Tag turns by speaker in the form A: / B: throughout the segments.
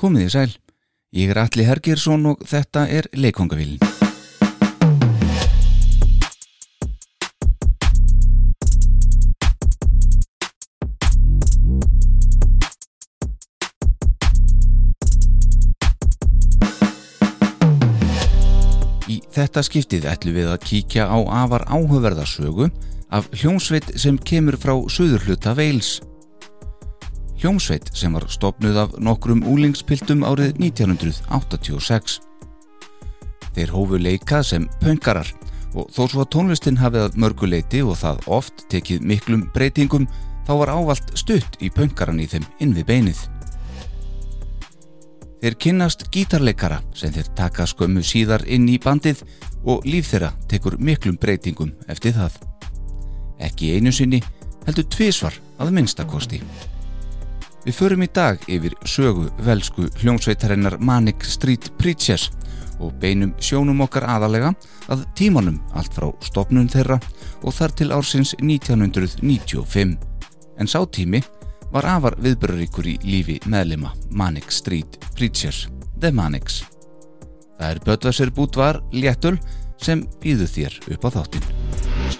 A: Komið í sæl, ég er Alli Hergersson og þetta er Leikongavillin. Í þetta skiptið ætlum við að kíkja á afar áhugaverðarsögu af hljómsveit sem kemur frá söðurhluta Veils. Hljómsveit sem var stopnuð af nokkrum úlingspiltum árið 1986. Þeir hófu leika sem pöngarar og þó svo að tónlistin hafið að mörguleiti og það oft tekið miklum breytingum þá var ávalt stutt í pöngaran í þeim inn við beinið. Þeir kynnast gítarleikara sem þeir taka skömmu síðar inn í bandið og líf þeirra tekur miklum breytingum eftir það. Ekki einu sinni heldur tvísvar að minnstakosti. Við förum í dag yfir sögu velsku hljómsveitarinnar Manic Street Preachers og beinum sjónum okkar aðalega að tímanum allt frá stopnun þeirra og þar til ársins 1995. En sá tími var afar viðbörðuríkur í lífi meðlima Manic Street Preachers, The Manics. Það er Böttvæsir Bútvar Léttul sem býðu þér upp á þáttinn.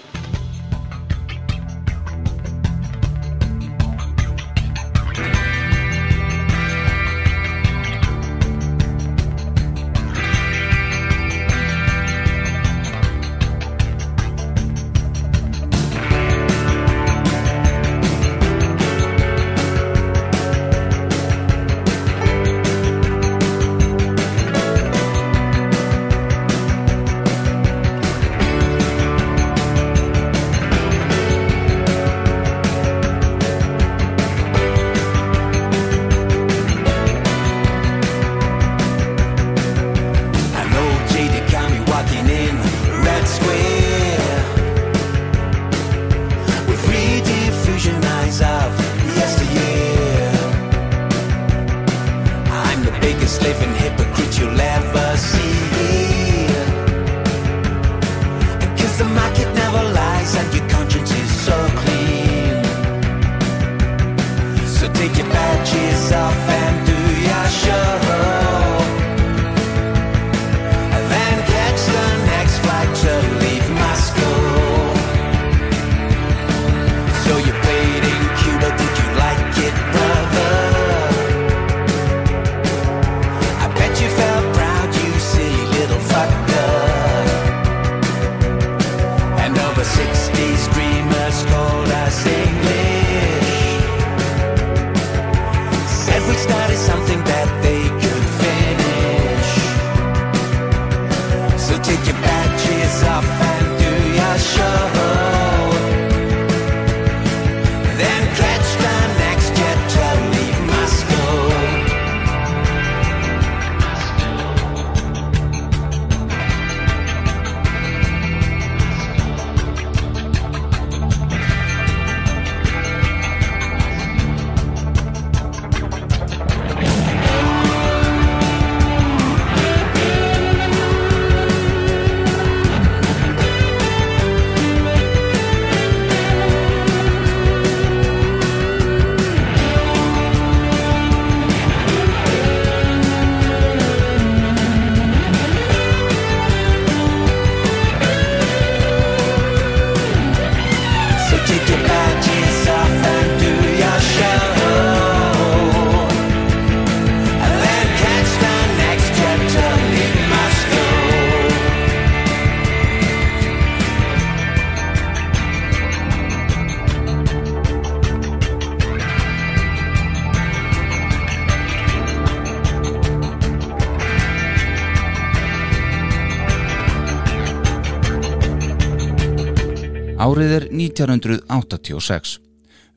A: 1986.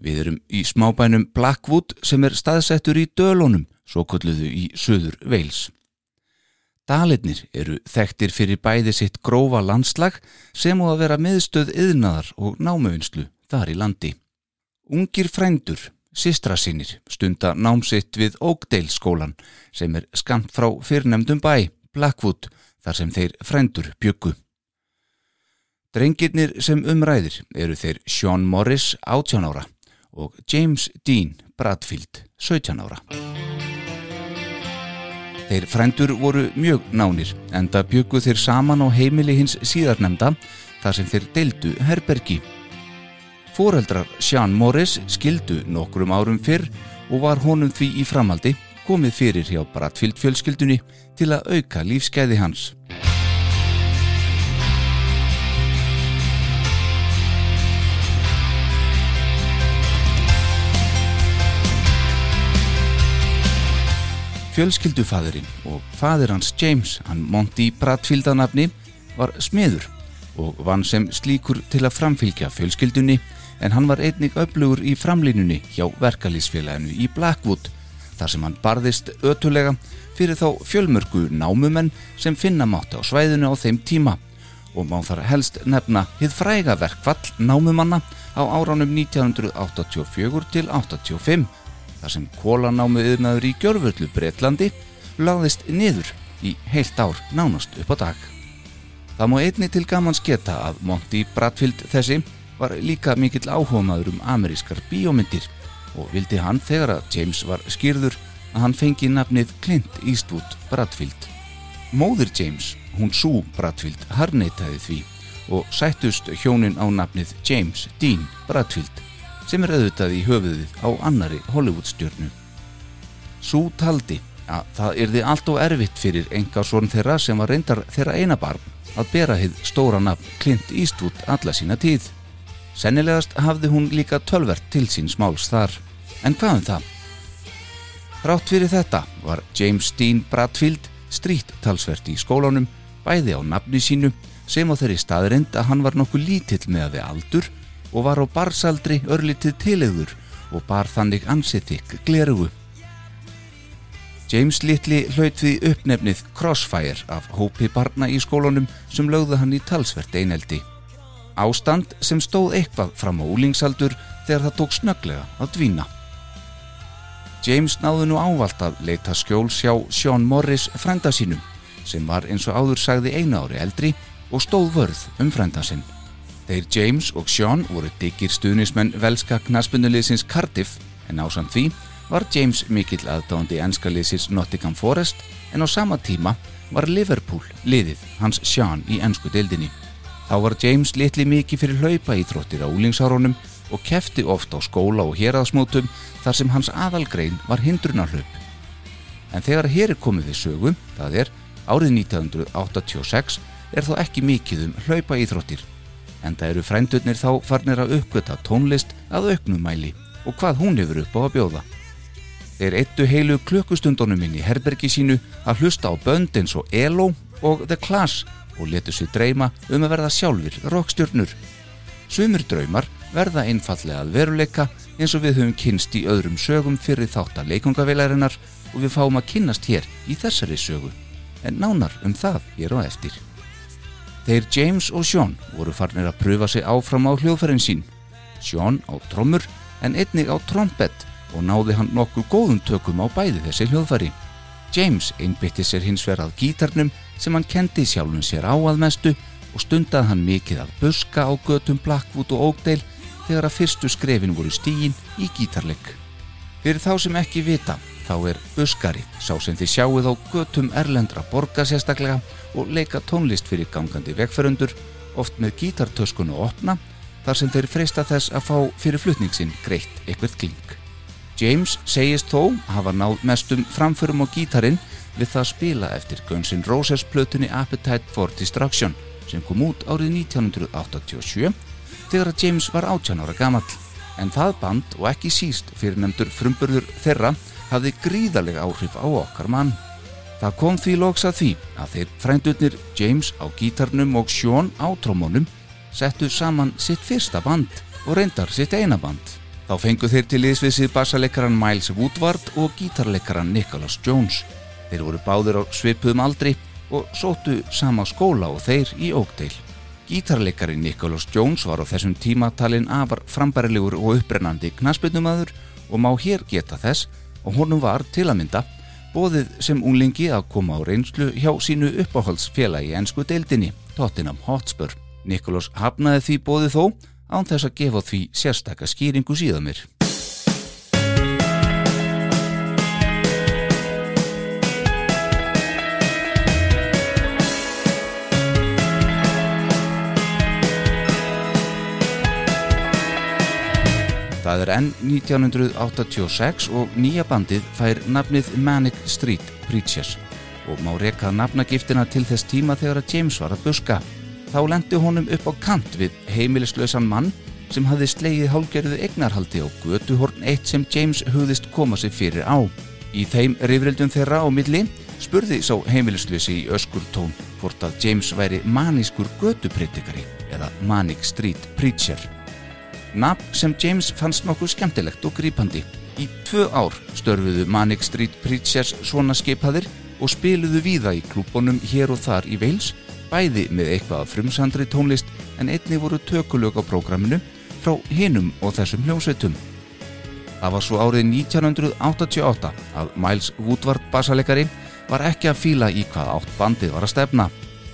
A: Við erum í smábænum Blackwood sem er staðsettur í Dölunum, svo kulluðu í söður Veils. Dalitnir eru þekktir fyrir bæði sitt grófa landslag sem á að vera miðstöð yðnaðar og námuvinslu þar í landi. Ungir frændur, sistra sinir, stunda námsitt við Oakdale skólan sem er skamt frá fyrrnemdum bæ, Blackwood, þar sem þeir frændur byggu. Drengirnir sem umræðir eru þeir Sean Morris 18 ára og James Dean Bradfield 17 ára. Þeir frændur voru mjög nánir enda byggu þeir saman á heimili hins síðarnemda þar sem þeir deildu herbergi. Fóreldrar Sean Morris skildu nokkrum árum fyrr og var honum því í framaldi komið fyrir hjá Bradfield fjölskyldunni til að auka lífskeiði hans. Fjölskyldufæðurinn og fæður hans James, hann Monty Bradfield að nafni, var smiður og vann sem slíkur til að framfylgja fjölskyldunni en hann var einnig öflugur í framlínunni hjá verkalýsfélaginu í Blackwood þar sem hann barðist ötulega fyrir þá fjölmörgu námumenn sem finna mátti á svæðinu á þeim tíma. Og má þar helst nefna hið fræga verkvall námumanna á áránum 1984 til 85 þar sem kólanámu yðnaður í Gjörvöldu Breitlandi lagðist niður í heilt ár nánast upp á dag. Það má einni til gamans geta að Monty Bradfield þessi var líka mikill áhugaður um amerískar bíómyndir og vildi hann þegar að James var skýrður að hann fengi nafnið Clint Eastwood Bradfield. Móður James, hún Sue Bradfield, harneitaði því og sættust hjónin á nafnið James Dean Bradfield sem er auðvitað í höfuðið á annari Hollywoodstjörnu. Sú taldi að það yrði allt og erfitt fyrir enga svon þeirra sem var reyndar þeirra eina barn að bera hið stóra nafn Clint Eastwood alla sína tíð. Sennilegast hafði hún líka tölvert til síns máls þar. En hvað um það? Rátt fyrir þetta var James Dean Bradfield strýtt talsvert í skólanum, bæði á nafni sínu sem á þeirri staðrind að hann var nokkuð lítill með að við aldur og var á barsaldri örlitið tilegður og bar þannig ansettik glerugu. James Little hlaut við uppnefnið Crossfire af hópi barna í skólanum sem lögðu hann í talsvert eineldi. Ástand sem stóð eitthvað fram á úlingsaldur þegar það tók snöglega að dvína. James náðu nú ávalt að leita skjóls hjá Sean Morris frænda sínum sem var eins og áður sagði einu ári eldri og stóð vörð um frænda sinn. Þeir James og Sean voru diggir stuðnismenn velska knaspunuleysins Cardiff en ásand því var James mikill aðdándi ennska liðsins Nottingham Forest en á sama tíma var Liverpool liðið hans Sean í ennsku deildinni. Þá var James litli mikið fyrir hlaupa í þróttir á úlingsárunum og kefti oft á skóla og héraðsmótum þar sem hans aðalgrein var hindrunarhlaup. En þegar hér er komið við sögu, það er árið 1986, er þó ekki mikið um hlaupa í þróttir. En það eru frændurnir þá farnir að uppgöta tónlist að auknumæli og hvað hún hefur upp á að bjóða. Þeir eittu heilu klukkustundunum inn í herbergi sínu að hlusta á bönd eins og ELO og The Clash og letu sér dreyma um að verða sjálfur rockstjörnur. Sumur draumar verða einfallega að veruleika eins og við höfum kynst í öðrum sögum fyrir þáttar leikungaveilarinnar og við fáum að kynnast hér í þessari sögu, en nánar um það hér á eftir. Þeir James og Sean voru farnir að pröfa sig áfram á hljóðferðin sín. Sean á trommur en einnig á trompet og náði hann nokkuð góðum tökum á bæði þessi hljóðfæri. James einbytti sér hins verað gítarnum sem hann kendi sjálfum sér á að mestu og stundað hann mikið að buska á götum Blackwood og Oakdale þegar að fyrstu skrefin voru stígin í gítarleik. Fyrir þá sem ekki vita, þá er buskari sá sem þið sjáuð á götum erlendra borga sérstaklega og leika tónlist fyrir gangandi vegferundur, oft með gítartöskunu opna, þar sem þeir freista þess að fá fyrir flutningsinn greitt eitthvað kling. James segist þó hafa náð mestum framförum á gítarin við það að spila eftir Guns N' Roses plötunni Appetite for Destruction sem kom út árið 1987 þegar að James var 18 ára gamall. En það band og ekki síst fyrir nefndur frumburður þeirra hafði gríðarlega áhrif á okkar mann. Það kom því loks að því að þeir frændurnir James á gítarnum og Sean á trómónum settu saman sitt fyrsta band og reyndar sitt eina band. Þá fengu þeir til liðsvið bassaleikaran Miles Woodward og gítarleikaran Nicholas Jones. Þeir voru báðir á svipuðum aldri og sóttu sama skóla og þeir í Oakdale. Gítarleikari Nicholas Jones var á þessum tíma talin afar frambærilegur og upprennandi knaspinnumadur og má hér geta þess og honum var til að mynda bóðið sem unglingi að koma á reynslu hjá sínu uppáhaldsfélagi ennsku deildinni, Tottenham Hotspur. Nicholas hafnaði því bóðið þó án þess að gefa því sérstakka skýringu síðan mér. Það er enn 1986 og nýja bandið fær nafnið Manic Street Preachers og má reka nafnagiftina til þess tíma þegar að James var að buska. Þá lendi honum upp á kant við heimilislausan mann sem hafði slegið hálgerðu egnarhaldi á götuhorn eitt sem James hugðist koma sig fyrir á. Í þeim rifrildum þeirra á milli spurði sá heimilislausi í öskurtón hvort að James væri manískur götupredikari eða Manic Street Preacher. Nafn sem James fannst nokkuð skemmtilegt og grípandi. Í tvö ár störfuðu Manic Street Preachers svona skipaðir og spiluðu víða í klúbunum hér og þar í Wales, bæði með eitthvað frumsandri tónlist en einni voru tökulög á prógraminu frá hinum og þessum hljómsveitum. Það var svo árið 1988 að Miles Woodward basalegari var ekki að fíla í hvað átt bandið var að stefna.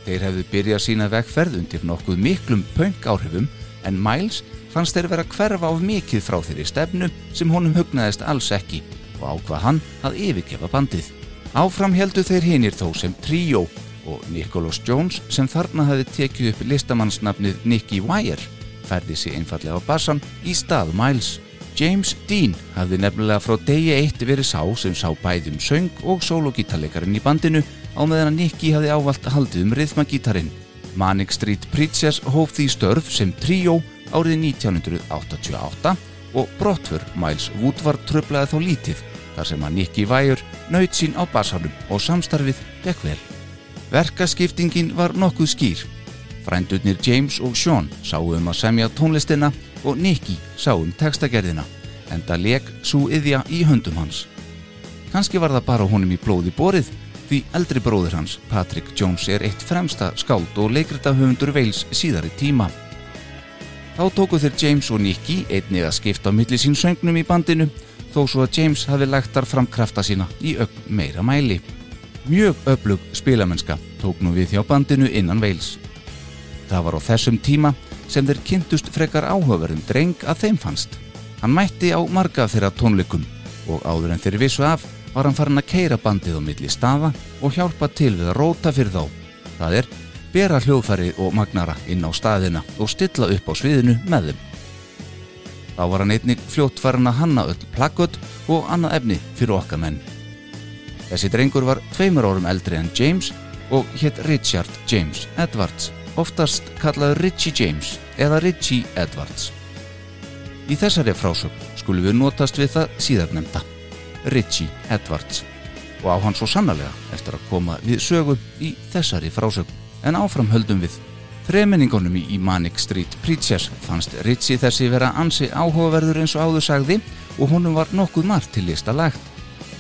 A: Þeir hefðu byrjað sína vegferð undir nokkuð miklum punk áhrifum en Miles fannst þeir vera hverfa of mikið frá þeirri stefnu sem honum hugnaðist alls ekki og ákvað hann að yfirgefa bandið. Áfram heldu þeir hinir þó sem tríó og Nicholas Jones sem þarna hafi tekið upp listamannsnafnið Nicky Wire færði sig einfallega á bassan í stað Miles. James Dean hafði nefnilega frá degi eitt verið sá sem sá bæðum söng og sólogítarleikarinn í bandinu á meðan að Nicky hafði ávalt haldið um rithmagítarinn. Manic Street Preachers hóf því störf sem tríó árið 1988 og brottfur Miles Woodward tröflaði þá lítið þar sem að Nicky Wire naut sín á bassanum og samstarfið gekk vel. Verkaskiptingin var nokkuð skýr. Frændurnir James og Sean sáu um að semja tónlistina og Nicky sá um textagerðina en það leg svo yðja í höndum hans. Kanski var það bara honum í blóði borið því eldri bróður hans, Patrick Jones, er eitt fremsta skáld og leikrita höfundur veils síðari tíma. Þá tóku þeir James og Nicky einnig að skipta á milli sín söngnum í bandinu þó svo að James hafi lagt þar fram krafta sína í ögn meira mæli. Mjög öflug spilamennska tók nú við hjá bandinu innan veils. Það var á þessum tíma sem þeir kynntust frekar áhugaverðum dreng að þeim fannst. Hann mætti á marga þeirra tónleikum og áður en þeir vissu af var hann farin að keira bandið á milli staða og hjálpa til við að róta fyrir þá. Það er bera hljóðfæri og magnara inn á staðina og stilla upp á sviðinu með þeim. Þá var hann einnig fljótt farin að hanna öll plakkut og annað efni fyrir okkar menn. Þessi drengur var tveimur árum eldri en James og hétt Richard James Edwards, oftast kallaður Richie James eða Richie Edwards. Í þessari frásögn skulum við notast við það síðarnemda, Richie Edwards, og á hann svo sannarlega eftir að koma við sögu í þessari frásögn. En áfram höldum við. Þremenningunum í Manic Street Preachers fannst Richie þessi vera ansi áhugaverður eins og áður sagði og honum var nokkuð margt til lista lagt.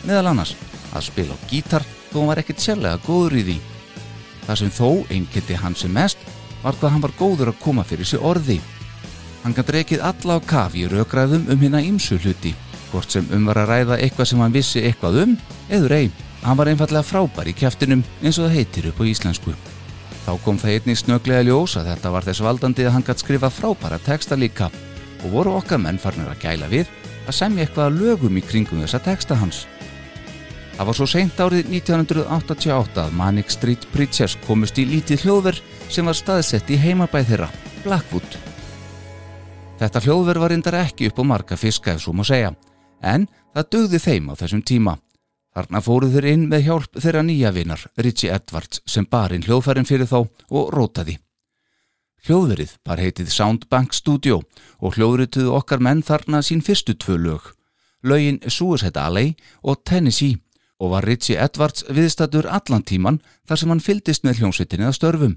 A: Meðal annars að spila á gítar þó hann var ekkert sérlega góður í því. Það sem þó einnkiti hann sem mest var hvað hann var góður að koma fyrir sig orði. Hann kann drekið alla á kafi í raugræðum um hérna ímsu hluti, hvort sem um var að ræða eitthvað sem hann vissi eitthvað um, eður ei. Hann var einfallega frábær í kjæftinum eins og það heitir upp á íslensku. Þá kom það einnig snöglega ljós að þetta var þess valdandi að hann gætt skrifa frábæra texta líka og voru okkar menn farnir að gæla við að semja eitthvað að lögum í kringum þessa texta hans. Það var svo seint árið 1988 að Manic Street Preachers komust í lítið hljóðverð sem var staðsett í heimabæð þeirra, Blackwood. Þetta hljóðverð var reyndar ekki upp á marga fiska ef svo má segja, en það dögði þeim á þessum tíma. Þarna fóruð þeir inn með hjálp þeirra nýja vinar, Richie Edwards, sem bar inn hljóðfærin fyrir þá og rótaði. Hljóðverið bar heitið Soundbank Studio og hljóðrituðu okkar menn þarna sín fyrstu tvö lög, lögin Suicide Alley og Tennessee og var Richie Edwards viðstatur allan tíman þar sem hann fyldist með hljómsveitinni að störfum.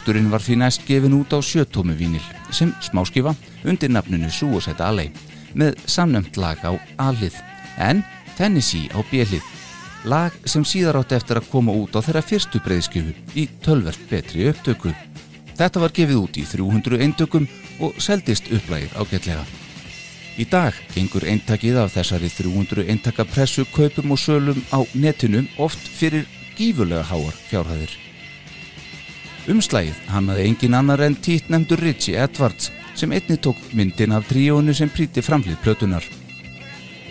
A: Afraksturinn var því næst gefin út á sjötómi vínil sem smáskifa undir nafninu Suicide Alley með samnömt lag á A-lið en Tennessee á B-lið lag sem síðar átti eftir að koma út á þeirra fyrstu breyðskjöfu í tölvert betri upptöku. Þetta var gefið út í 300 eintökum og seldist upplægið ágætlega. Í dag gengur eintakið af þessari 300 eintaka pressu kaupum og sölum á netinu oft fyrir gífurlega háar fjárhæðir. Umslægið hannaði engin annar en tít nefndur Richie Edwards sem einni tók myndin af tríónu sem príti framlið plötunar.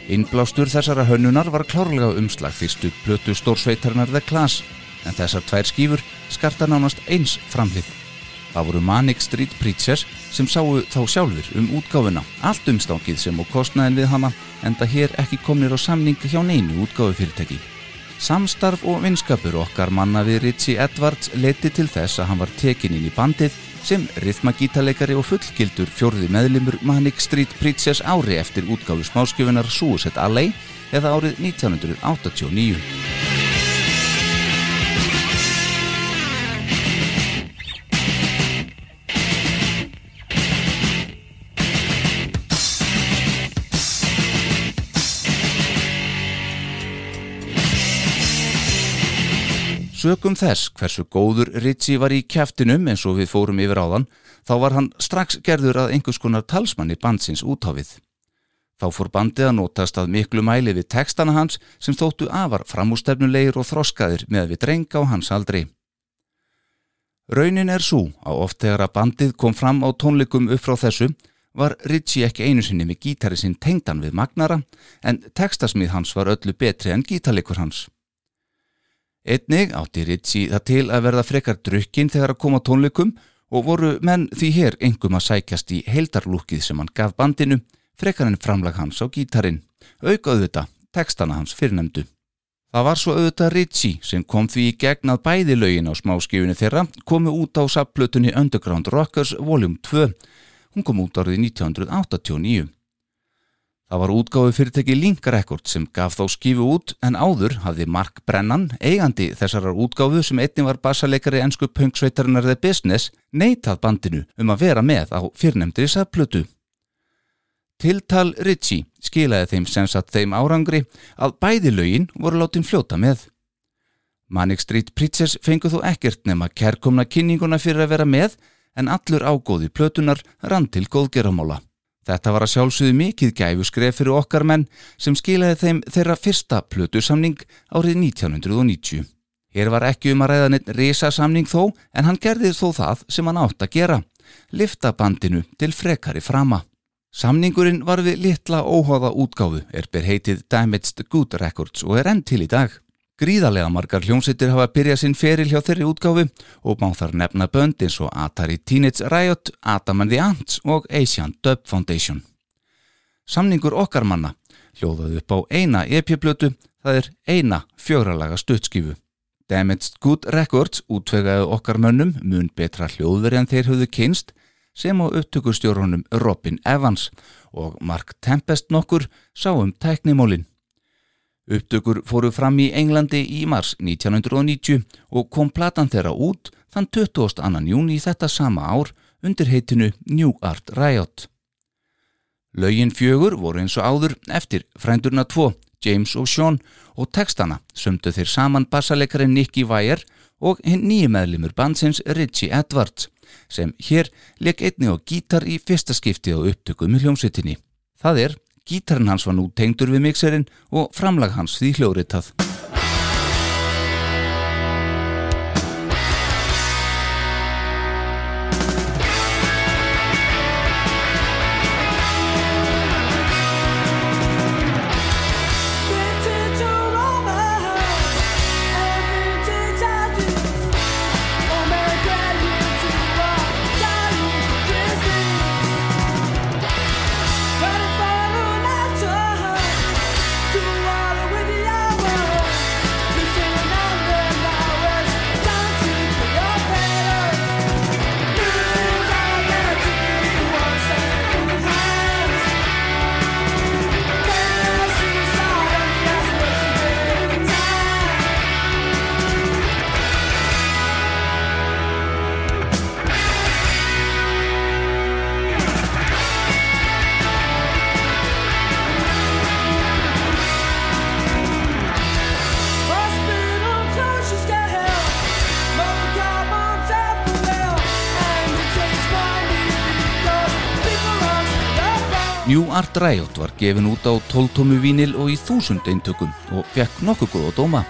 A: Innblástur þessara hönnunar var klárlega umslag fyrstu plötu stórsveitarnar The Class en þessar tvær skífur skarta nánast eins framlið. Það voru Manic Street Preachers sem sáu þá sjálfur um útgáfuna, allt umstákið sem og kostnaðin við hana en það hér ekki komnir á samning hjá neinu útgáfufyrirtæki. Samstarf og vinskapur okkar manna við Ritchie Edwards leti til þess að hann var tekin inn í bandið sem rithmagítalegari og fullgildur fjórði meðlimur Manic Street Preachers ári eftir útgáfu smáskjöfunar Suicide Alley eða árið 1989. Sökum þess hversu góður Ritchie var í kjæftinum eins og við fórum yfir áðan, þá var hann strax gerður að einhvers konar talsmanni bandsins útáfið. Þá fór bandið að notast að miklu mæli við textana hans sem þóttu afar framústefnulegir og þroskaðir með við drenga á hans aldri. Raunin er svo að oft þegar að bandið kom fram á tónleikum upp frá þessu var Ritchie ekki einu sinni með gítari sinn tengdan við magnara en textasmið hans var öllu betri en gítalekur hans. Einnig átti Ritchie það til að verða frekar drukkin þegar að koma tónleikum og voru menn því hér engum að sækjast í heildarlúkið sem hann gaf bandinu, frekar en framlag hans á gítarin, auka auðvita, textana hans fyrirnemdu. Það var svo auðvitað Ritchie sem kom því í gegn að bæði lögin á smáskifinu þeirra komu út á sapplötunni Underground Rockers Vol. 2. Hún kom út árið 1989. Það var útgáfi fyrirtæki Link Record sem gaf þá skifu út en áður hafði Mark Brennan, eigandi þessarar útgáfu sem einnig var bassaleikari ennsku punksveitarinnar The Business, neitað bandinu um að vera með á fyrrnemdri sapplötu. Tiltal Ritchie skilaði þeim sem satt þeim árangri að bæði lögin voru látin fljóta með. Manic Street Preachers fengu þó ekkert nema kærkomna kynninguna fyrir að vera með en allur ágóði plötunar rann til góðgeramála. Þetta var að sjálfsögðu mikið gæfu skref fyrir okkar menn sem skilaði þeim þeirra fyrsta plötusamning árið 1990. Hér var ekki um að ræða neitt risasamning þó en hann gerði þó það sem hann átt að gera, lifta bandinu til frekari frama. Samningurinn var við litla óháða útgáfu er ber heitið Damaged Good Records og er enn til í dag. Gríðarlega margar hljómsveitir hafa byrjað sinn feril hjá þeirri útgáfu og má þar nefna bönd eins og Atari Teenage Riot, Adam and the Ants og Asian Dub Foundation. Samningur okkar manna hljóðaði upp á eina EP-plötu, það er eina fjóralaga stuttskifu. Damaged Good Records útvegaði okkar mönnum mun betra hljóðveri en þeir höfðu kynst sem á upptökustjórunum Robin Evans og Mark Tempest nokkur sá um tæknimólinn. Upptökur fóru fram í Englandi í mars 1990 og kom platan þeirra út þann 22. júni þetta sama ár undir heitinu New Art Riot. Laugin fjögur voru eins og áður eftir frændurna tvo, James og Sean og textana sömdu þeir saman bassalekarinn Nicky Wire og hinn nýju meðlimur bandsins Richie Edwards sem hér leik einni á gítar í fyrsta skipti á upptökum í hljómsveitinni. Það er Gítarinn hans var nú tengdur við mixerinn og framlag hans því hljóritað. Art Riot var gefin út á 12 tómu vínil og í þúsund eintökum og fekk nokkuð góð á dóma.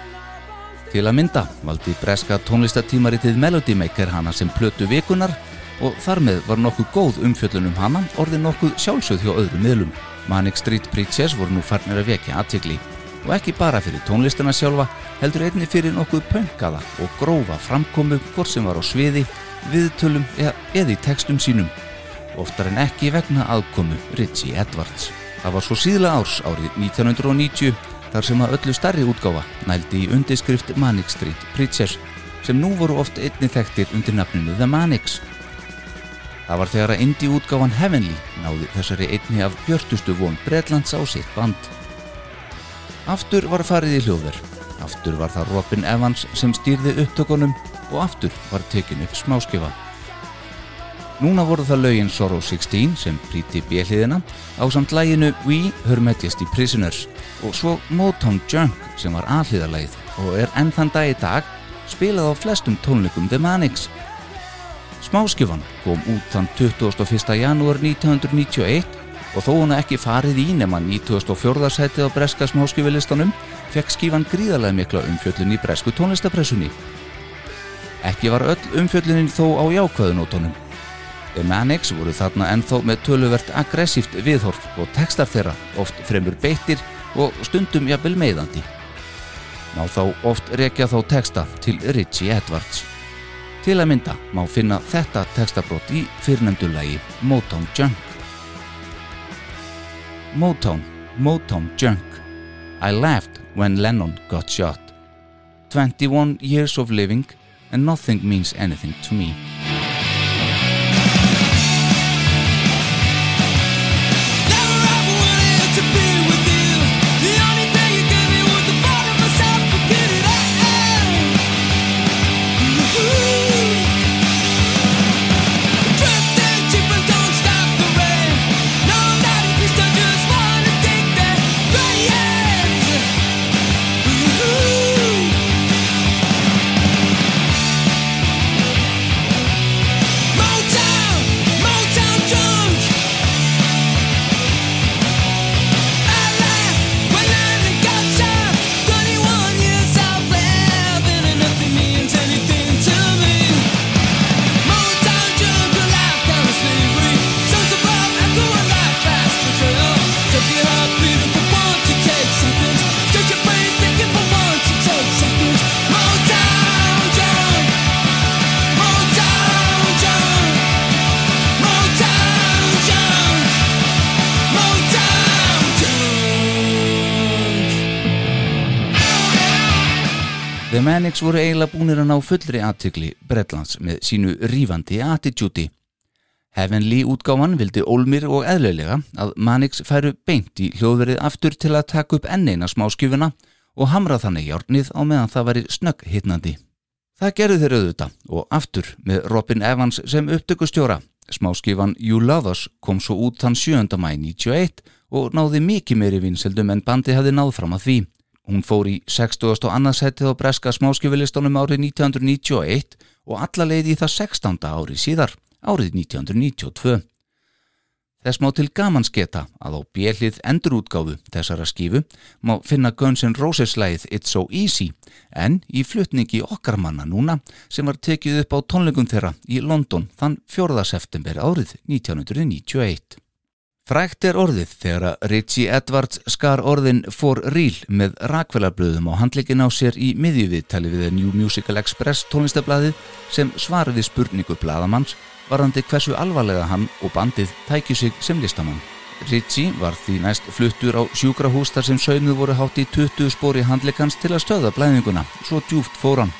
A: Til að mynda valdi breska tónlistatímaritið Melody Maker hana sem plötu vikunar og þar með var nokkuð góð umfjöllun um hana orðið nokkuð sjálfsögð hjá öðrum miðlum. Manic Street Preachers voru nú farnir að vekja aðtegli og ekki bara fyrir tónlistina sjálfa heldur einni fyrir nokkuð pönkaða og grófa framkomu hvort sem var á sviði, viðtölum eða, í textum sínum oftar en ekki vegna aðkomu Ritchie Edwards. Það var svo síðla árs árið 1990 þar sem að öllu starri útgáfa nældi í undirskrift Manic Street Preachers sem nú voru oft einni þekktir undir nafninu The Manics. Það var þegar að indie útgáfan Heavenly náði þessari einni af björtustu von Bredlands á sitt band. Aftur var farið í hljóðverð, aftur var það Robin Evans sem stýrði upptökunum og aftur var tekin upp smáskifa. Núna voru það lögin Sorrow 16 sem príti bjelliðina á samt læginu We, Her Majesty Prisoners og svo Motown Junk sem var aðliðarlægið og er enn þann dag í dag spilað á flestum tónleikum The Manics. Smáskifan kom út þann 21. janúar 1991 og þó hún ekki farið í nema 94. setið á breska smáskifilistanum fekk skifan gríðarlega mikla umfjöllun í bresku tónlistapressunni. Ekki var öll umfjöllunin þó á jákvæðunótonum The Manics voru þarna ennþá með töluvert aggressíft viðhorf og textar þeirra oft fremur beittir og stundum jafnvel meðandi. Má þá oft rekja þá texta til Ritchie Edwards. Til að mynda má finna þetta textabrót í fyrrnendulagi Motown Junk. Motown, Motown Junk. I laughed when Lennon got shot. 21 years of living and nothing means anything to me.
B: The
A: Manics voru eiginlega búnir að ná fullri aðtykli Bretlands með sínu rífandi attitúti. Heavenly útgáfan vildi ólmir og eðlilega að Manics færu beint í hljóðverið aftur til að taka upp enn eina smáskjöfuna og hamra þannig járnið á meðan það væri snögg hittnandi. Það gerðu þeir auðvitað og aftur með Robin Evans sem upptökustjóra. Smáskifan You Love Us kom svo út þann 7. mæ 91 og náði mikið meiri vinseldum en bandi hafði náð fram að því. Hún fór í 60. og annað setið á breska smáskifilistunum árið 1991 og alla leið í það 16. árið síðar, árið 1992. Þess má til gamans geta að á bjellið endurútgáfu þessara skífu má finna Guns N' Roses lægið It's So Easy en í flutningi okkar manna núna sem var tekið upp á tónleikum þeirra í London þann 4. september árið 1991. Frækt er orðið þegar að Ritchie Edwards skar orðin for real með rakvelarblöðum á handleikin á sér í miðjuviðtali við New Musical Express tónlistablaðið sem svar við spurningu bladamanns varandi hversu alvarlega hann og bandið tækju sig sem listamann. Ritchie var því næst fluttur á sjúkrahús þar sem saunuð voru hátt í 20 spóri handleikans til að stöða blæðinguna, svo djúft fór hann.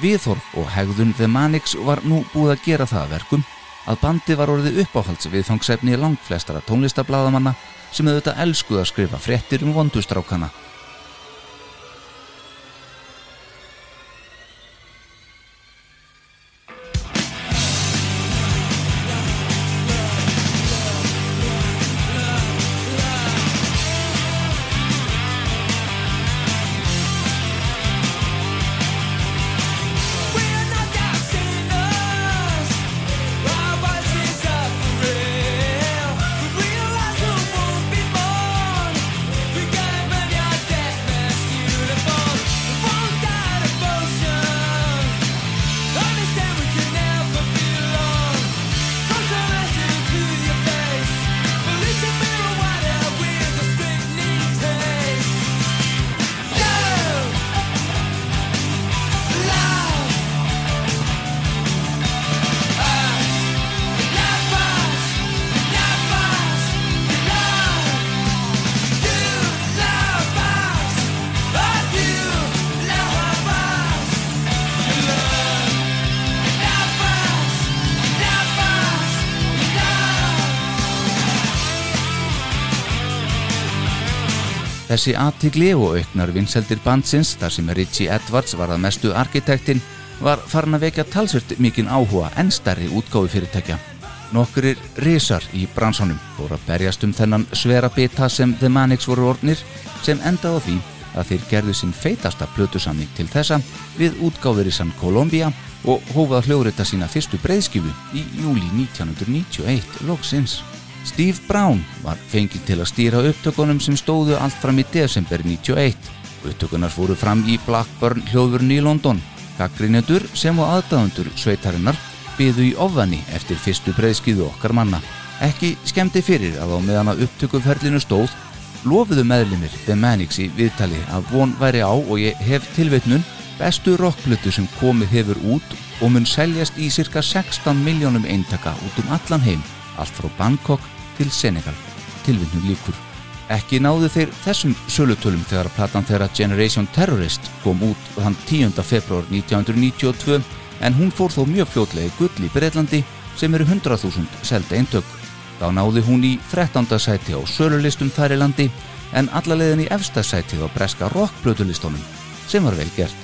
A: Viðhorf og hegðun The Manics var nú búið að gera það að verkum að bandið var orðið uppáhalds við fangsefni langflestara tónlistablaðamanna sem auðvitað elskuð að skrifa fréttir um vondustrákana. Þessi aðtigli og auknar vinseldir bandsins þar sem Richie Edwards var að mestu arkitektinn var farin að vekja talsvert mikinn áhuga en stærri útgáfi fyrirtækja. Nokkurir risar í bransanum fór að berjast um þennan svera bita sem The Manics voru ornir sem endaði því að þeir gerðu sinn feitasta plötusamning til þessa við San Colombia og hófað hljóðrita sína fyrstu breyðskifu í júli 1991 loksins. Steve Brown var fengið til að stýra upptökunum sem stóðu allt fram í desember 91. Upptökunar fóru fram í Blackburn hljóðurni í London. Gaggrinendur sem og aðdáðundur sveitarinnar byðu í ofðani eftir fyrstu breyðskifu okkar manna. Ekki skemmti fyrir að á meðan að upptökuferlinu stóð lofuðu meðlimir The Manics í viðtali að von væri á og ég hef tilveitnun bestu rockblötu sem komið hefur út og mun seljast í cirka 16 miljónum eintaka út um allan heim, allt frá Bangkok til Senegal. Tilvinnum líkur. Ekki náðu þeir þessum sölutölum þegar platan þeirra Generation Terrorist kom út þann 10. februar 1992 en hún fór þó mjög fljótlega gull í Breitlandi sem eru 100.000 selda eintök. Þá náði hún í 13. sæti á sölulistum þar í landi en allalegin í efsta sætið á breska rockblötulistunum sem var vel gert.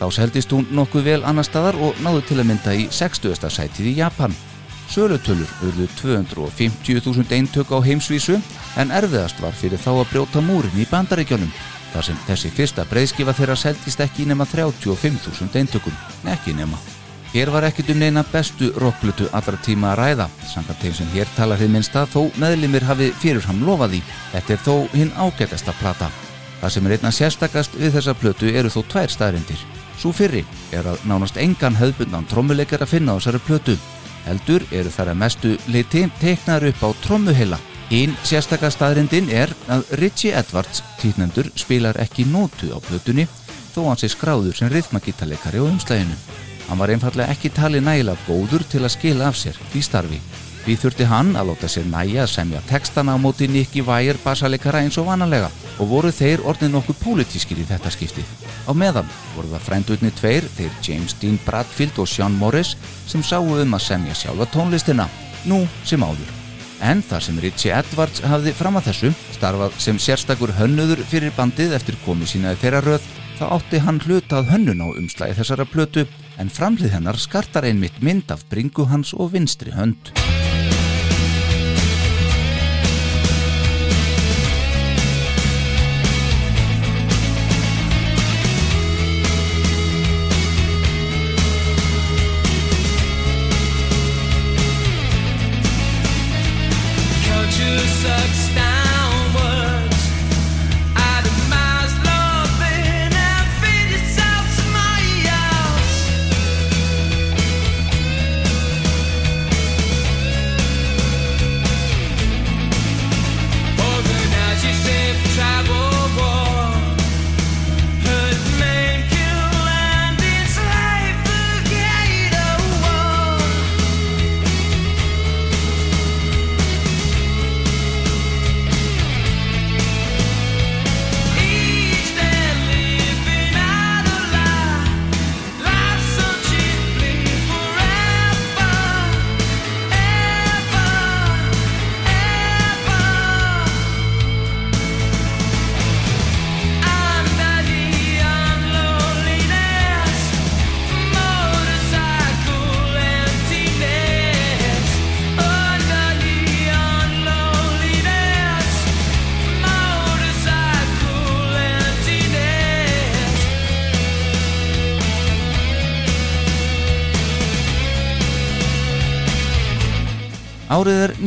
A: Þá seldist hún nokkuð vel annar staðar og náðu til að mynda í 60. sætið í Japan. Sölutölur urðu 250.000 eintök á heimsvísu en erfiðast var fyrir þá að brjóta múrin í bandaríkjónum þar sem þessi fyrsta breyðskifa þeirra seldist ekki nema 35.000 eintökum, ekki nema. Hér var ekkit um neina bestu rocklutu allra tíma að ræða, samkvæmt þeim sem hér talar þið minnst að þó meðlimir hafi fyrirfram lofaði. Þetta er þó hinn ágætasta plata. Það sem er einna sérstakast við þessa plötu eru þó tvær staðrindir. Svo fyrri er að nánast engan höfbundan trommuleikar að finna á þessari plötu. Heldur eru þar að mestu leiti teknar upp á trommuheila. Hinn sérstakast staðrindin er að Richie Edwards týtnendur spilar ekki nótu á plötunni þó hann sé skráður sem rithmagítarleikari á umslæginu. Hann var einfallega ekki talið nægilega góður til að skila af sér því starfi. Því þurfti hann að láta sér næja að semja textana á móti Nicky Wire basalegara eins og vanalega og voru þeir orðin nokkuð pólitískir í þetta skiptið. Á meðan voru það frændutni tveir, þeir James Dean Bradfield og Sean Morris sem sáu um að semja sjálfa tónlistina, nú sem áður. En þar sem Richie Edwards hafði fram að þessu starfað sem sérstakur hönnuður fyrir bandið eftir komið sínaði þeirra röð þá átti hann hlutað hönnun á umslægi þessara plötu en framlið hennar skartar einmitt mynd af bringu hans og vinstri hönd.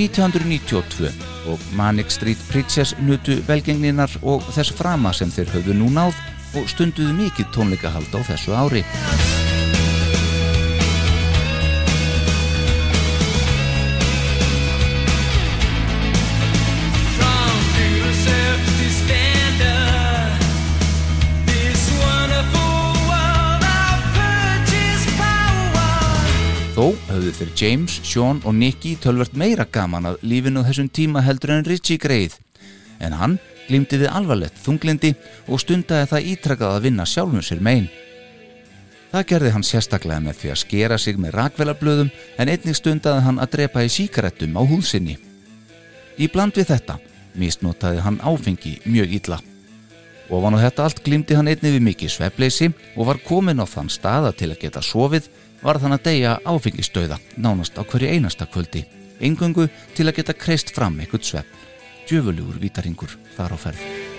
A: 1992 og Manic Street Preachers nutu velgengninar og þess frama sem þeir höfðu nú náð og stunduðu mikið tónleikahald á þessu ári. Höfðu þeir James, Sean og Nicky tölvert meira gaman að lífinu þessum tíma heldur en Richie greið. En hann glýmdi við alvarlegt þunglindi og stundaði það ítrakað að vinna sjálfum sér megin. Það gerði hann sérstaklega með því að skera sig með rakvelablöðum en einnig stundaði hann að drepa í síkarettum á húðsinni. Í bland við þetta misnotaði hann áfengi mjög illa. Og van á þetta allt glimti hann einnig við mikið svefleysi og var komin á þann staða til að geta sofið var þann að deyja áfengistöða nánast á hverju einasta kvöldi. Engungu til að geta kreist fram eitthvað svefn. Djöfulugur vítaringur þar á ferð.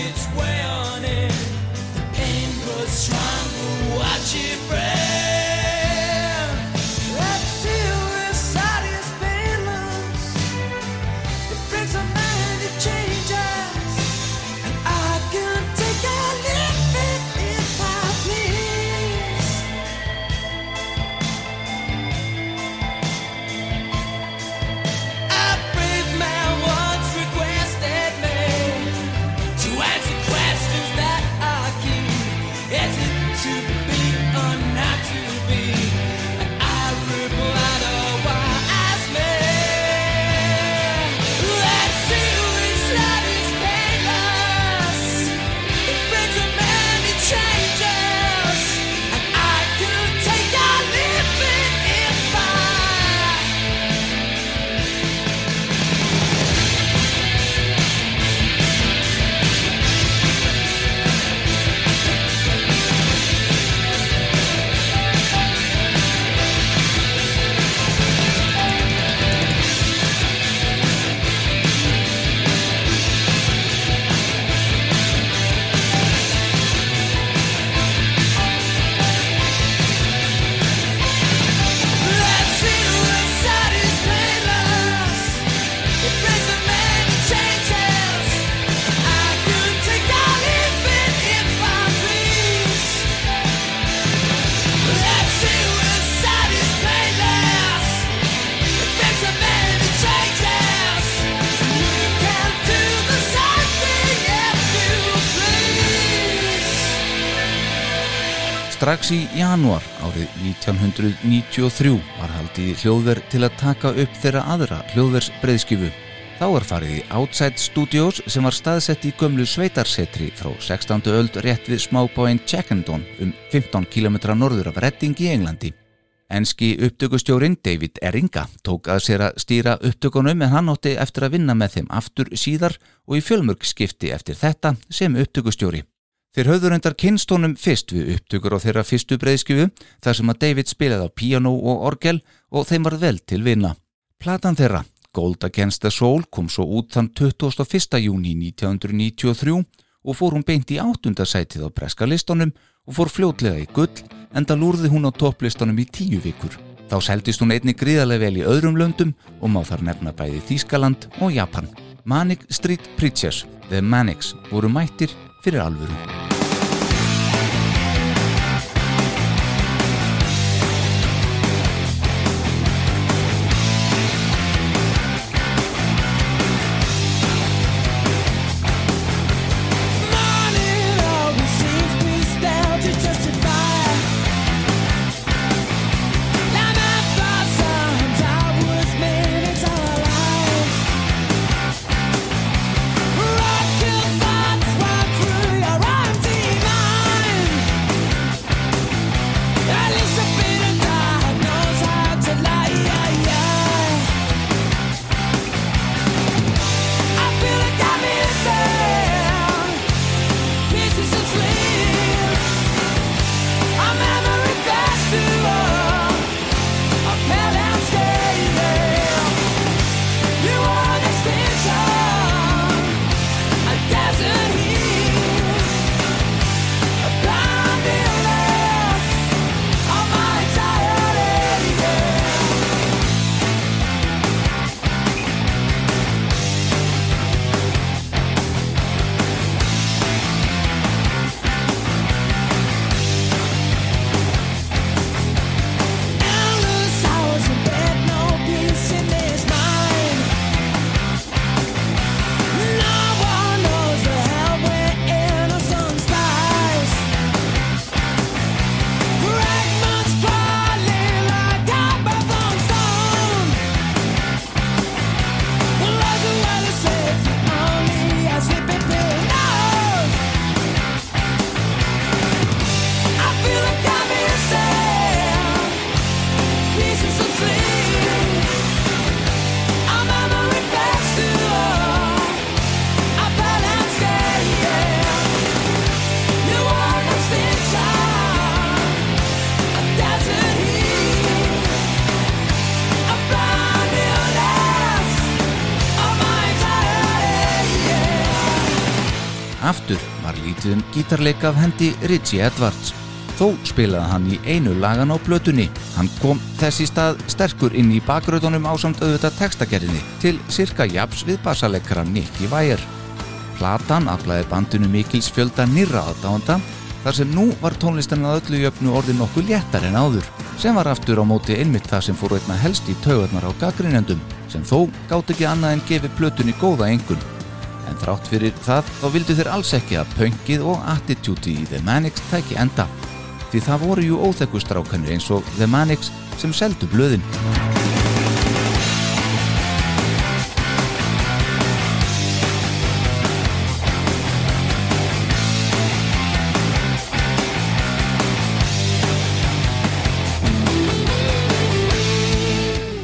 B: Its way on
A: Strax í janúar árið 1993 var haldið í hljóðver til að taka upp þeirra aðra hljóðversbreiðskifu. Þá var farið í Outside Studios sem var staðsett í gömlu sveitarsetri frá 16. öld rétt við smábáinn Checkendon um 15 km norður af Redding í Englandi. Enski upptökustjórin David Eringa tók að sér að stýra upptökunum en hann átti eftir að vinna með þeim aftur síðar og í fjölmörg skipti eftir þetta sem upptökustjóri. Þeir höfðu reyndar kynstónum fyrst við upptökur á þeirra fyrstu breyðskifu þar sem að David spilaði á piano og orgel og þeim var vel til vinna. Platan þeirra, Gold Against the Soul, kom svo út þann 21. júni 1993 og fór hún beint í áttundasætið á breska listunum og fór fljótlega í gull enda lúrði hún á topplistunum í tíu vikur. Þá seldist hún einni gríðarlega vel í öðrum löndum og má þar nefna bæði Þískaland og Japan. Manic Street Preachers, The Manics, voru mættir fyrir alvöru. Aftur var lítið um gítarleika af hendi Richie Edwards. Þó spilaði hann í einu lagan á blötunni. Hann kom þess í stað sterkur inn í bakröðunum ásamt auðvitað textagerðinni til cirka japs við bassaleikara Nicky Wire. Platan aflaði bandinu mikils fjölda nýra aðdáanda þar sem nú var tónlistin að öllu jöfnu orðin nokkuð léttar en áður sem var aftur á móti einmitt það sem fór einna helst í taugarnar á gaggrinendum sem þó gátt ekki annað en gefi plötunni góða engun en þrátt fyrir það þá vildu þeir alls ekki að pöngið og attitúti í The Manics tæki enda. Því það voru jú óþekkustrákanir eins og The Manics sem seldu blöðin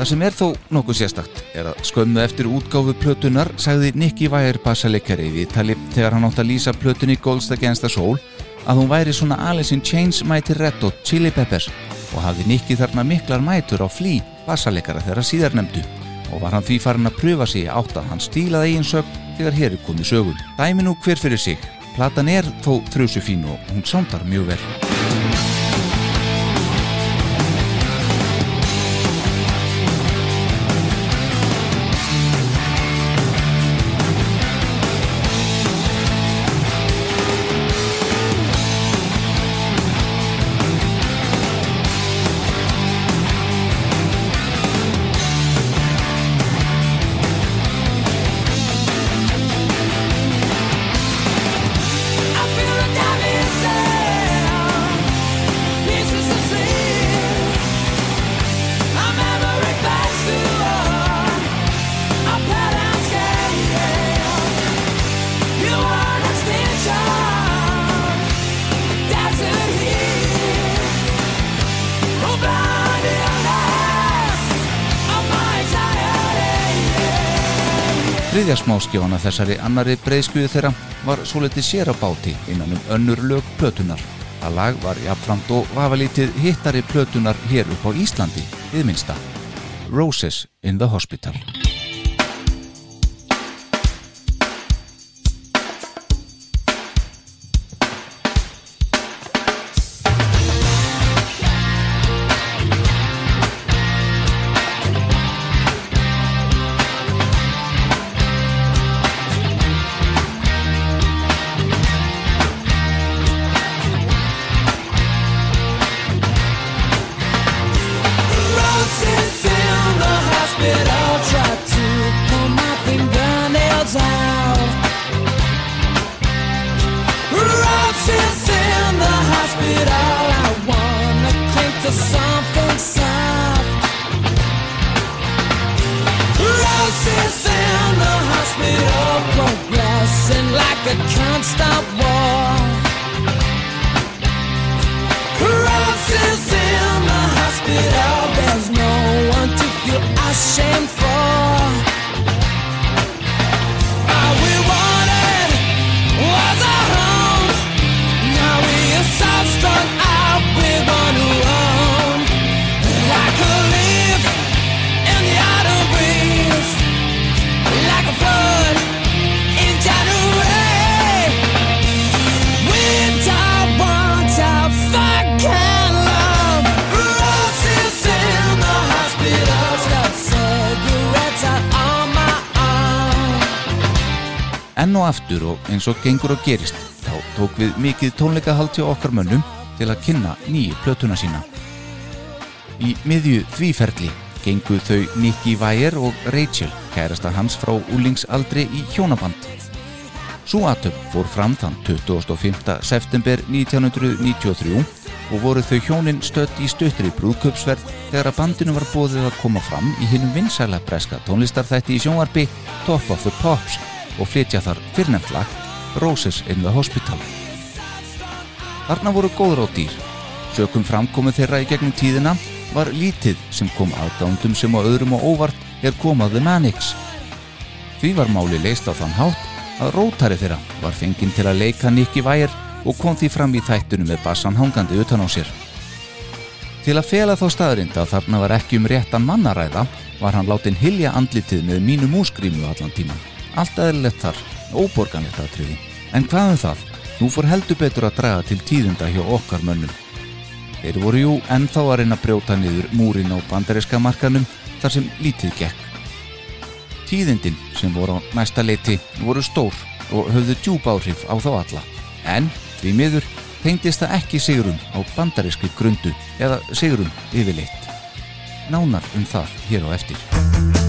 A: Það sem er þó nokkuð sérstakt er að skömmu eftir útgáfu plötunar sagði Nicky Wire bassaleikari við tali þegar hann átt að lýsa plötunni Golds Against the Soul að hún væri svona Alice in Chains Mighty Red Hot Chili Peppers og hafði Nicky þarna miklar mætur á flý bassaleikara þeirra síðar nefndu og var hann því farin að pröfa sig átt að hann stílaði eigin sög þegar hér er komið sögum. Dæmi nú hver fyrir sig. Platan er þó þrjusu fín og hún sándar mjög vel. Þriðja smáskjána þessari annari breiðskjöðu þeirra var svolítið sér á báti innan um önnur lög plötunar. Það lag var jafnframt og vafalítið hittari plötunar hér upp á Íslandi, við minnsta. Roses in the Hospital. Eins og gengur og gerist, þá tók við mikið tónleikahald hjá okkar mönnum til að kynna nýju plötuna sína. Í miðju þvíferli gengu þau Nicky Wire og Rachel, kærasta hans frá úlingsaldri í hjónaband. Sú atöp fór fram þann 25. september 1993 og voru þau hjónin stött í stuttri brúðköpsverð þegar að bandinu var bóðið að koma fram í hinnum vinsæla breska tónlistarþætti í sjónvarpi Top of the Pops og flytja þar fyrrnefnt lag Roses in the Hospital. Þarna voru góður á dýr. Sökum framkomu þeirra í gegnum tíðina var lítið sem kom aðdándum sem á öðrum og óvart er komað The Manics. Því var máli leist á þann hátt að rótari þeirra var fenginn til að leika Nicky Wire og kom því fram í þættunum með bassan hangandi utan á sér. Til að fela þá staðrind að þarna var ekki um réttan mannaræða var hann látin hilja andlitið með mínu músgrímu allan tíman. Allt eðlilegt þar, óborganlegt aðtriði. En hvað um það? Nú fór heldur betur að draga til tíðunda hjá okkar mönnum. Þeir voru jú ennþá að reyna að brjóta niður múrin á bandaríska markanum þar sem lítið gekk. Tíðindin sem voru á næsta leiti voru stór og höfðu djúb áhrif á þá alla. En því miður tengdist það ekki sigrum á bandaríski grundu eða sigrum yfirleitt. Nánar um það hér á eftir.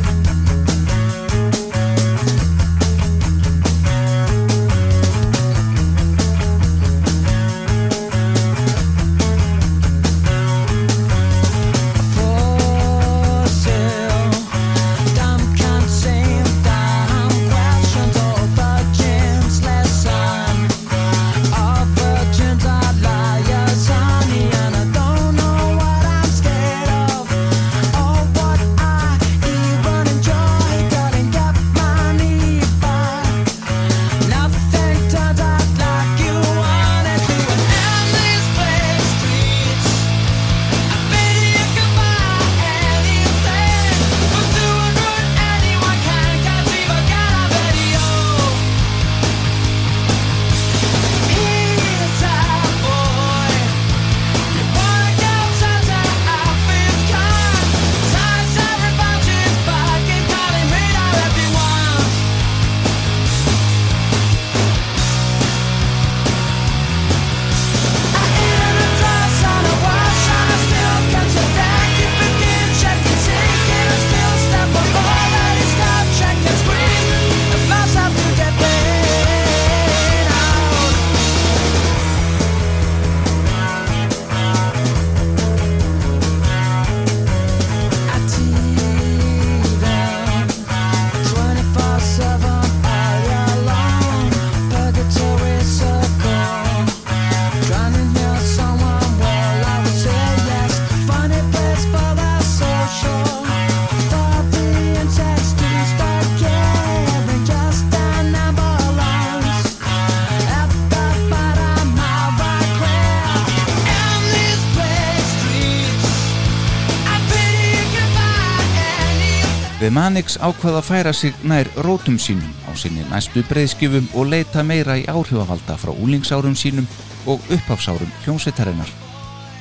B: The
A: Manix ákvað að færa sig nær rótum sínum á sinni næstu breyðskjöfum og leita meira í áhrifavalda frá úlingsárum sínum og upphafsárum hljómsveitarinnar.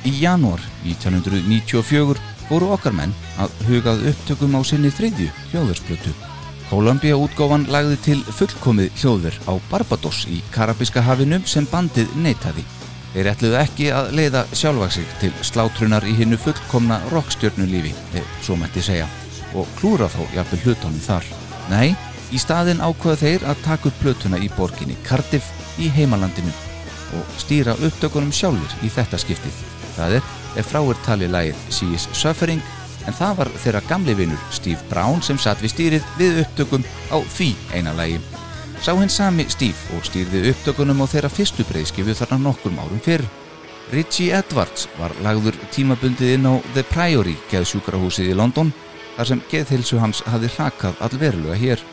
A: Í janúar 1994 voru okkar menn að hugað upptökum á sinni þriðju hljóðversplötu. Columbia útgáfan lagði til fullkomið hljóðver á Barbados í Karabíska hafinu sem bandið neitaði. Þeir ætluðu ekki að leiða sjálfa sig til slátrunar í hinnu fullkomna rockstjörnulífi, ef svo mætti segja, og klúra þá jafnvel hlutunum þar. Nei, í staðin ákveða þeir að taka upp plötuna í borginni Cardiff í heimalandinu og stýra upptökunum sjálfur í þetta skiptið. Það er, ef frá er talið lagið She is Suffering, en það var þeirra gamli vinur Steve Brown sem satt við stýrið við upptökum á því eina lagi. Sá hinn sami Steve og stýrði upptökunum á þeirra fyrstu breyðskifu þarna nokkur árum fyrr. Richie Edwards var lagður tímabundið inn á The Priory geðsjúkrahúsið í London þar sem geðhilsu hans hafði hrakað allverulega hér.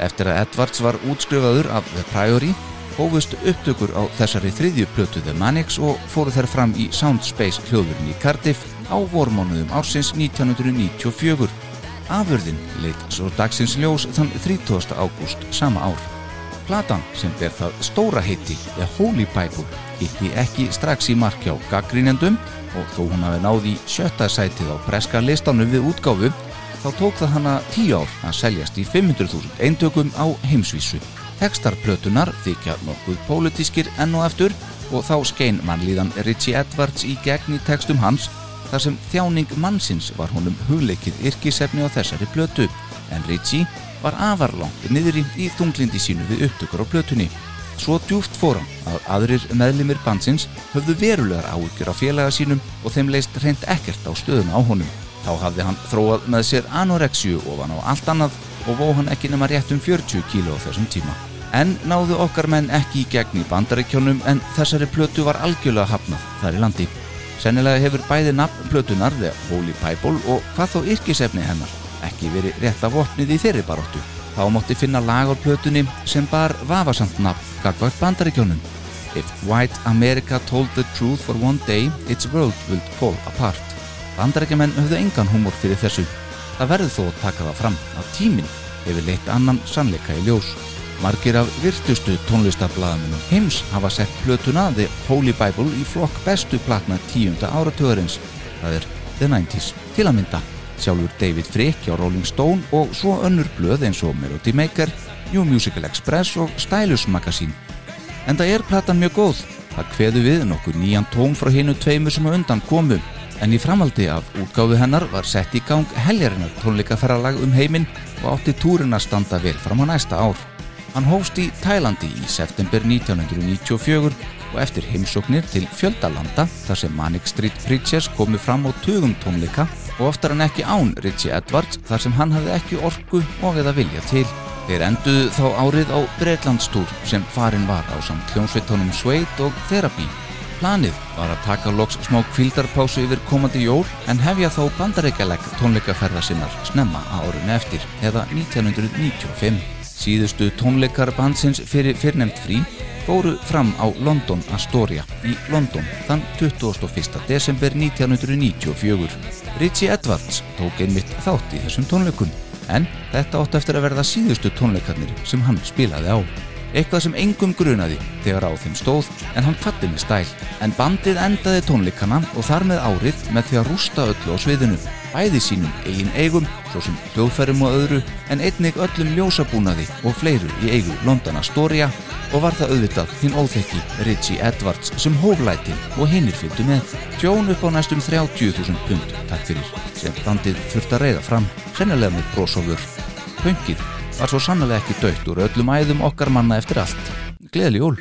A: Eftir að Edwards var útskrifaður af The Priory hófust upptökur á þessari þriðju plötu The Manics og fóru þær fram í Soundspace hljóðurinn í Cardiff á vormánuðum ársins 1994. Afurðin leitt svo dagsins ljós þann 30. ágúst sama ár. Platan sem ber það stóra heiti The Holy Bible hitti ekki strax í mark hjá gaggrínendum og þó hún hafi náð í sjötta sætið á breska listanum við útgáfu þá tók það hana tíu ár að seljast í 500.000 eintökum á heimsvísu. Tekstarplötunar þykja nokkuð pólitískir enn og eftir og þá skein mannlíðan Richie Edwards í gegn í tekstum hans þar sem þjáning mannsins var honum hugleikið yrkisefni á þessari plötu en Richie var afarlangt niðri í þunglindi sínu við upptökur á plötunni. Svo djúft fóram að aðrir meðlimir bandsins höfðu verulegar áhyggjur á félaga sínum og þeim leist reynd ekkert á stöðuna á honum. Þá hafði hann þróað með sér anorexju ofan á allt annað og vó hann ekki nema rétt um 40 kíló þessum tíma. En náðu okkar menn ekki í gegn í bandaríkjónum en þessari plötu var algjörlega hafnað þar í landi. Sennilega hefur bæði nafn plötunar, The Holy Bible og hvað þó yrkisefni hennar ekki verið rétt af vopnið í þeirri baróttu. Þá mátti finna lag á plötunni sem bar vafasamt nafn gagvart bandaríkjónum. If white America told the truth for one day, its world would fall apart. Bandaríkjumenn höfðu engan húmor fyrir þessu. Það verður þó að taka það fram að tíminn hefur leitt annan sannleika í ljós. Margir af virtustu tónlistarblaðamennum heims hafa sett plötuna The Holy Bible í flokk bestu plakna tíunda áratugurins, það er The 90s. Til að mynda sjálfur David Frick á Rolling Stone og svo önnur blöð eins og Melody Maker, New Musical Express og Stylus Magazine. En það er platan mjög góð. Það kveðu við nokkur nýjan tón frá hinu tveimur sem undan komu. En í framaldi af útgáfu hennar var sett í gang heljarinnar tónleikaferralag um heiminn og átti túrin að standa vel fram á næsta ár. Hann hófst í Tælandi í september 1994 og eftir heimsóknir til fjöldalanda þar sem Manic Street Preachers komu fram á tugum tónleika og oftar en ekki án Richie Edwards þar sem hann hafði ekki orku og eða vilja til. Þeir enduðu þá árið á Breitlandstúr sem farin var á samt hljómsveitónum Suede og Therapy. Planið var að taka loks smá kvildarpásu yfir komandi jól en hefja þá bandaríkjaleg tónleikaferða sinnar snemma á árunni eftir eða 1995. Síðustu tónleikar bandsins fyrir fyrrnemt frí fóru fram á London Astoria í London þann 21. desember 1994. Richie Edwards tók einmitt þátt í þessum tónleikum en þetta átti eftir að verða síðustu tónleikarnir sem hann spilaði á. Eitthvað sem engum grunaði þegar á þeim stóð en hann kvatti með stæl. En bandið endaði tónleikana og þar með árið með því að rústa öllu á sviðinu. Bæði sínum eigin eigum, svo sem hljóðferðum og öðru, en einnig öllum ljósabúnaði og fleiru í eigu London Astoria og var það auðvitað hinn óþekki Richie Edwards sem hóflætin og hinnir fylgdu með. Tjón upp á næstum 30.000 pund, takk fyrir, sem bandið þurft að reyða fram, sennilega með brósofur. Pöngið var svo sannlega ekki dögt úr öllum æðum okkar manna eftir allt. Gleðli jól!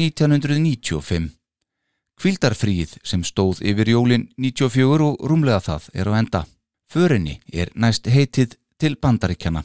A: 1995. Kvildarfríið sem stóð yfir jólin 94 og rúmlega það er á enda. Förinni er næst heitið til bandaríkjana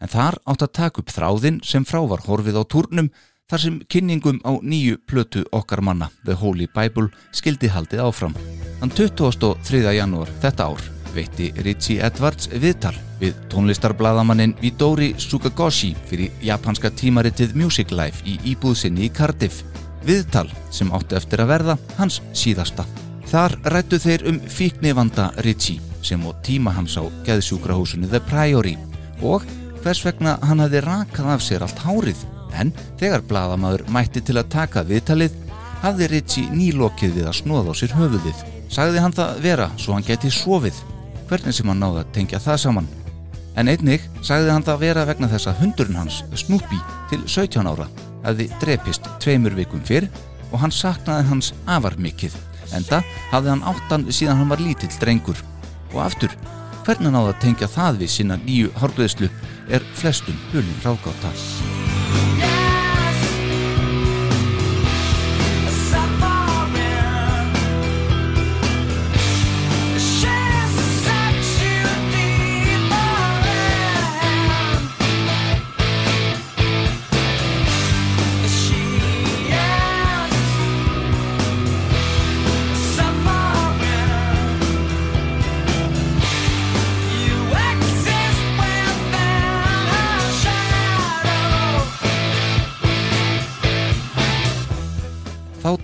A: en þar átt að taka upp þráðin sem frá var horfið á turnum þar sem kynningum á nýju plötu okkar manna, The Holy Bible, skildi haldið áfram. Þann 23. janúar þetta ár veitti Richie Edwards viðtal við tónlistarblaðamannin Vidori Sukagoshi fyrir japanska tímaritið Music Life í íbúðsynni í Cardiff. Viðtal sem átti eftir að verða hans síðasta. Þar rættu þeir um fíknivanda Richie sem á tíma hans á geðsjúkrahúsinu The Priory og hvers vegna hann hafði rakað af sér allt hárið en þegar blaðamaður mætti til að taka viðtalið hafði Richie nýlokið við að snóða á sér höfuðið. Sagði hann það vera svo hann geti sofið, hvernig sem hann náði að tengja það saman. En einnig sagði hann það vera vegna þess að hundurinn hans, Snoopy, til 17 ára, hefði drepist tveimur vikum fyrr og hann saknaði hans afar mikið, enda hafði hann áttan síðan hann var lítill drengur. Og aftur, hvernig hann náði að tengja það við sína nýju hárgreðslu er flestum hulin ráðgáta. Þá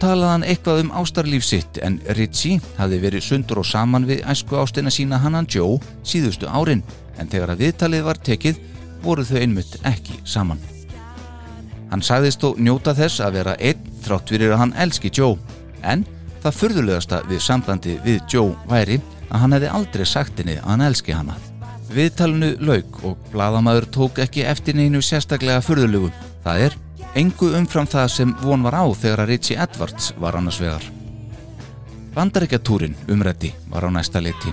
A: talaði hann eitthvað um ástarlíf sitt en Ritchie hafði verið sundur og saman við æsku ástina sína hannan Joe síðustu árin en þegar að viðtalið var tekið voru þau einmitt ekki saman. Hann sagðist þó njóta þess að vera einn þrátt fyrir að hann elski Joe en það furðulegasta við sambandi við Joe væri að hann hefði aldrei sagt henni að hann elski hana. Viðtalinu lauk og bladamaður tók ekki eftir neinu sérstaklega furðulegu. Það er engu umfram það sem von var á þegar að Richie Edwards var annars vegar. Bandaríkjatúrin umrætti var á næsta liti.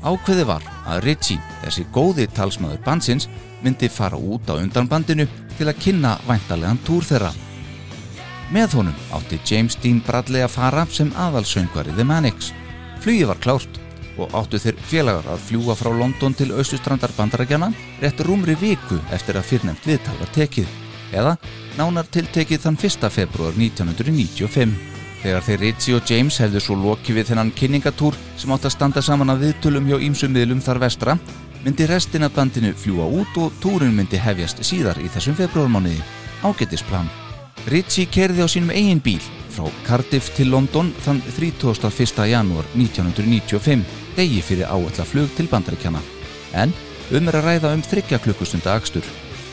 A: Ákveði var að Richie, þessi góði talsmaður bansins, myndi fara út á undan bandinu til að kynna væntarlegan túr þeirra. Með honum átti James Dean Bradley að fara sem aðalsöngvari The Manics. Flugi var klárt og áttu þeir félagar að fljúa frá London til austustrandar bandarækjana rétt rúmri viku eftir að fyrrnemt viðtal var tekið eða nánar tiltekið þann 1. februar 1995 þegar þeir Ritchie og James hefðu svo lokið við þennan kynningatúr sem átt að standa saman að viðtölum hjá ýmsum miðlum þar vestra myndi restin af bandinu fljúa út og túrin myndi hefjast síðar í þessum februarmániði ágætisplan Ritchie kerði á sínum eigin bíl frá Cardiff til London þann 31. janúar 1995 degi fyrir áalla flug til bandaríkjana en um er að ræða um þryggja klukkustunda akstur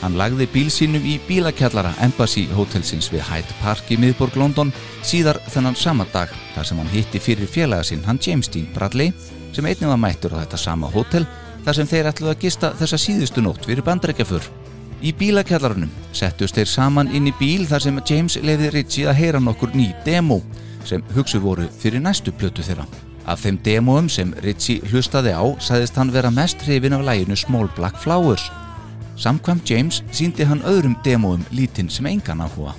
A: Hann lagði bíl sínum í bílakjallara Embassy hotelsins við Hyde Park í miðborg London síðar þennan sama dag þar sem hann hitti fyrir félaga sinn hann James Dean Bradley sem einnig var mættur á þetta sama hótel þar sem þeir ætluðu að gista þessa síðustu nótt fyrir bandrækjafur. Í bílakjallarunum settust þeir saman inn í bíl þar sem James leiði Ritchie að heyra nokkur ný demo sem hugsu voru fyrir næstu plötu þeirra. Af þeim demoum sem Ritchie hlustaði á sagðist hann vera mest hrifin af læginu Small Black Flowers Samkvæmt James síndi hann öðrum demóum lítinn sem engan áhuga.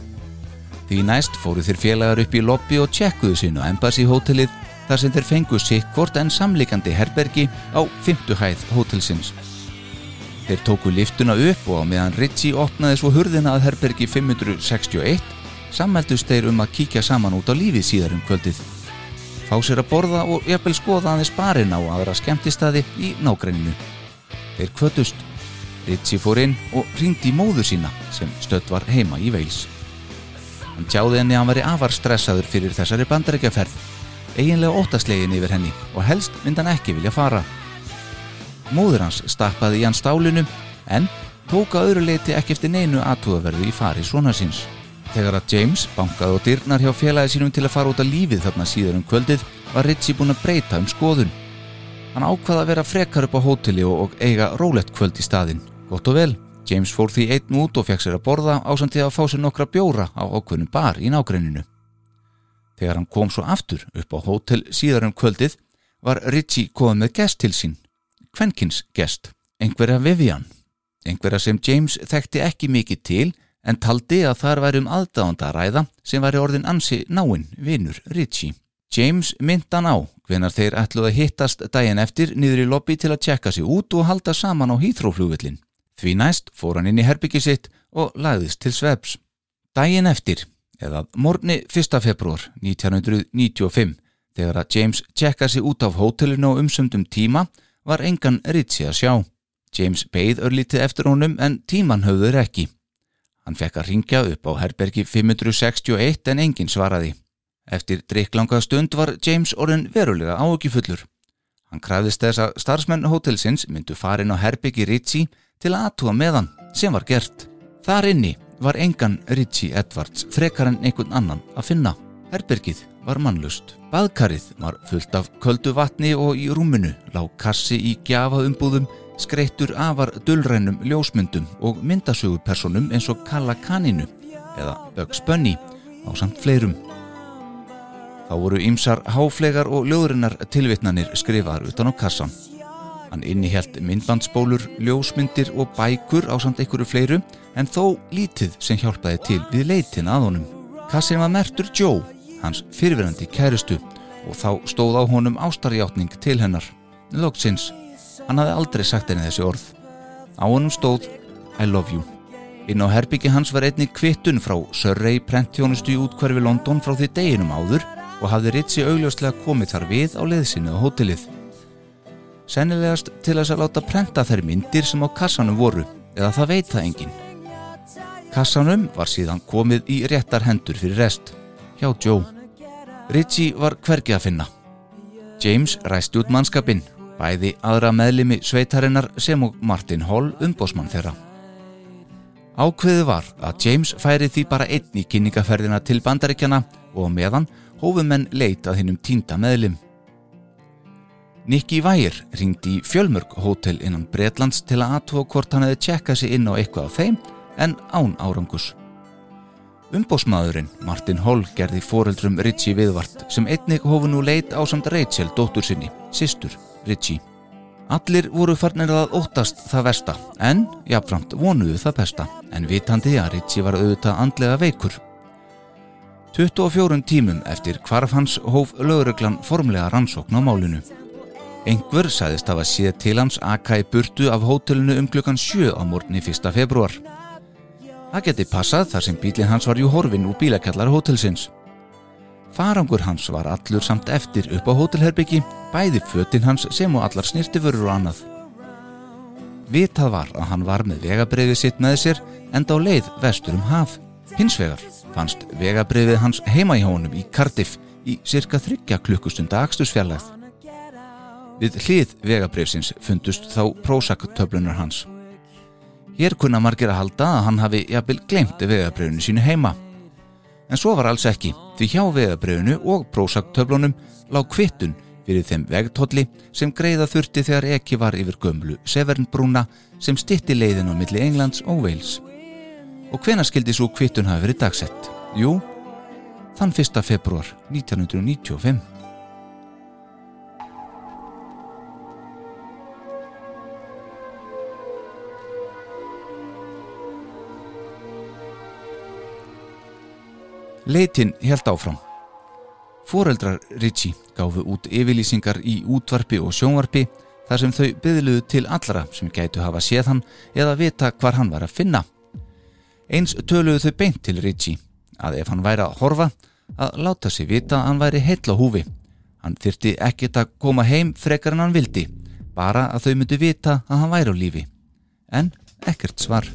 A: Því næst fóru þeir félagar upp í lobby og tjekkuðu sín á Embassy hótelið þar sem þeir fengu sikkvort en samlikandi herbergi á 50 hæð hótelsins. Þeir tóku liftuna upp og á meðan Ritchie opnaði svo hurðina að herbergi 561 sammældust þeir um að kíkja saman út á lífið síðar um kvöldið. Fá sér að borða og jafnvel skoða aðeins barinn á aðra skemmtistadi í nágreininu. Þeir kvötust Ritchie fór inn og ringdi móður sína sem stödd var heima í Veils. Hann tjáði henni að hann væri afar stressaður fyrir þessari bandarækjaferð, eiginlega óttaslegin yfir henni og helst myndi hann ekki vilja fara. Móður hans stappaði í hann stálinu en tók að öðru leiti ekki eftir neinu aðtúðaverðu í fari svona síns. Þegar að James bankaði á dyrnar hjá félagi sínum til að fara út að lífið þarna síðar um kvöldið var Ritchie búinn að breyta um skoðun. Hann ákvaða að vera frekar upp á hóteli og, og eiga rólegt kvöld í staðinn. Gott og vel, James fór því einn út og fekk sér að borða ásandi að fá sér nokkra bjóra á ákveðnum bar í nágreininu. Þegar hann kom svo aftur upp á hótel síðar um kvöldið var Ritchie komið með gest til sín, Kvenkins gest, einhverja Vivian, einhverja sem James þekkti ekki mikið til en taldi að þar væri um aðdáðanda að ræða sem væri orðin ansi náinn vinur Ritchie. James myndan á hvenar þeir ætluð að hittast daginn eftir niður í lobby til að tjekka sig út og halda saman á hýþróflugvillin. Því næst fór hann inn í herbyggi sitt og lagðist til svefs. Daginn eftir, eða morgni 1. februar 1995, þegar að James tjekka sig út af hótelinu á umsöndum tíma, var engan Ritchie að sjá. James beigð örlítið eftir honum en tíman höfður ekki. Hann fekk að ringja upp á herbergi 561 en enginn svaraði. Eftir drikklanga stund var James orðin verulega áökifullur. Hann krafðist þess að starfsmenn hótelsins myndu farin á herbyggi Ritchie til að aðtúa meðan sem var gert. Þar inni var engan Ritchie Edwards frekar en einhvern annan að finna. Herbergið var mannlust. Baðkarið var fullt af köldu vatni og í rúminu lág kassi í gjafaumbúðum skreittur afar dullrænum ljósmyndum og myndasögupersonum eins og Kalla Kaninu eða Bugs Bunny á samt fleirum. Þá voru ýmsar háflegar og ljóðurinnar tilvitnanir skrifaðar utan á kassan. Hann innihjælt myndbandsbólur, ljósmyndir og bækur á samt einhverju fleiru en þó lítið sem hjálpaði til við leitin að honum. Kassin var mertur Joe, hans fyrirverandi kærustu og þá stóð á honum ástarjátning til hennar. Lóksins, hann hafði aldrei sagt henni þessi orð. Á honum stóð I love you. Inn á herbyggi hans var einnig kvittun frá Surrey prentjónustu í útkverfi London frá því deginum áður og hafði Ritsi augljóslega komið þar við á leðsinu á hótelið. Sennilegast til þess að láta prenta þær myndir sem á kassanum voru, eða það veit það enginn. Kassanum var síðan komið í réttar hendur fyrir rest, hjá Joe. Ritchie var hvergi að finna. James ræsti út mannskapinn, bæði aðra meðlimi sveitarinnar sem og Martin Hall umbósmann þeirra. Ákveðu var að James færi því bara einn í kynningaferðina til bandaríkjana og meðan hófum menn leit að hinnum tínda meðlim. Nicky Weir ringdi í fjölmörg hótel innan Bretlands til að aðtóa hvort hann hefði tjekkað sig inn á eitthvað á þeim en án árangus. Umbósmaðurinn Martin Hall gerði foreldrum Ritchie viðvart sem einnig hófu nú leit á samt Rachel dóttur sinni, systur Ritchie. Allir voru farnir að óttast það versta en jafnframt vonuðu það besta en vitandi að Ritchie var auðvitað andlega veikur. 24 tímum eftir hvarf hans hóf lögreglan formlega rannsókn á málinu. Engver sagðist hafa séð til hans aka í burtu af hótelinu um klukkan 7 á morgunni 1. februar. Það geti passað þar sem bílinn hans var jú horfin úr bílakjallar hótelsins. Farangur hans var allur samt eftir upp á hótelherbyggi, bæði fötinn hans sem og allar snirtiförur og annað. Vitað var að hann var með vegabreyfið sitt með sér enda á leið vestur um haf. Hins vegar fannst vegabreyfið hans heima í hónum í Cardiff í cirka þryggja klukkustunda axtursfjarlæð. Við hlið vegabreyfsins fundust þá prósaktöflunar hans. Hér kunna margir að halda að hann hafi jafnvel glemt vegabreyfinu sínu heima. En svo var alls ekki, því hjá vegabreyfinu og prósaktöflunum lág kvittun fyrir þeim vegtolli sem greiða þurfti þegar ekki var yfir gömlu Severnbrúna sem stitti leiðin á milli Englands og Wales. Og hvena skildi svo kvittun hafi verið dagsett? Jú, þann 1. februar 1995. Leitin held áfram. Fóreldrar Ritchie gáfu út yfirlýsingar í útvarpi og sjónvarpi þar sem þau byðluðu til allra sem gætu hafa séð hann eða vita hvar hann var að finna. Eins töluðu þau beint til Ritchie að ef hann væri að horfa að láta sig vita að hann væri heill á húfi. Hann þyrti ekkert að koma heim frekar en hann vildi, bara að þau myndu vita að hann væri á lífi. En ekkert svar.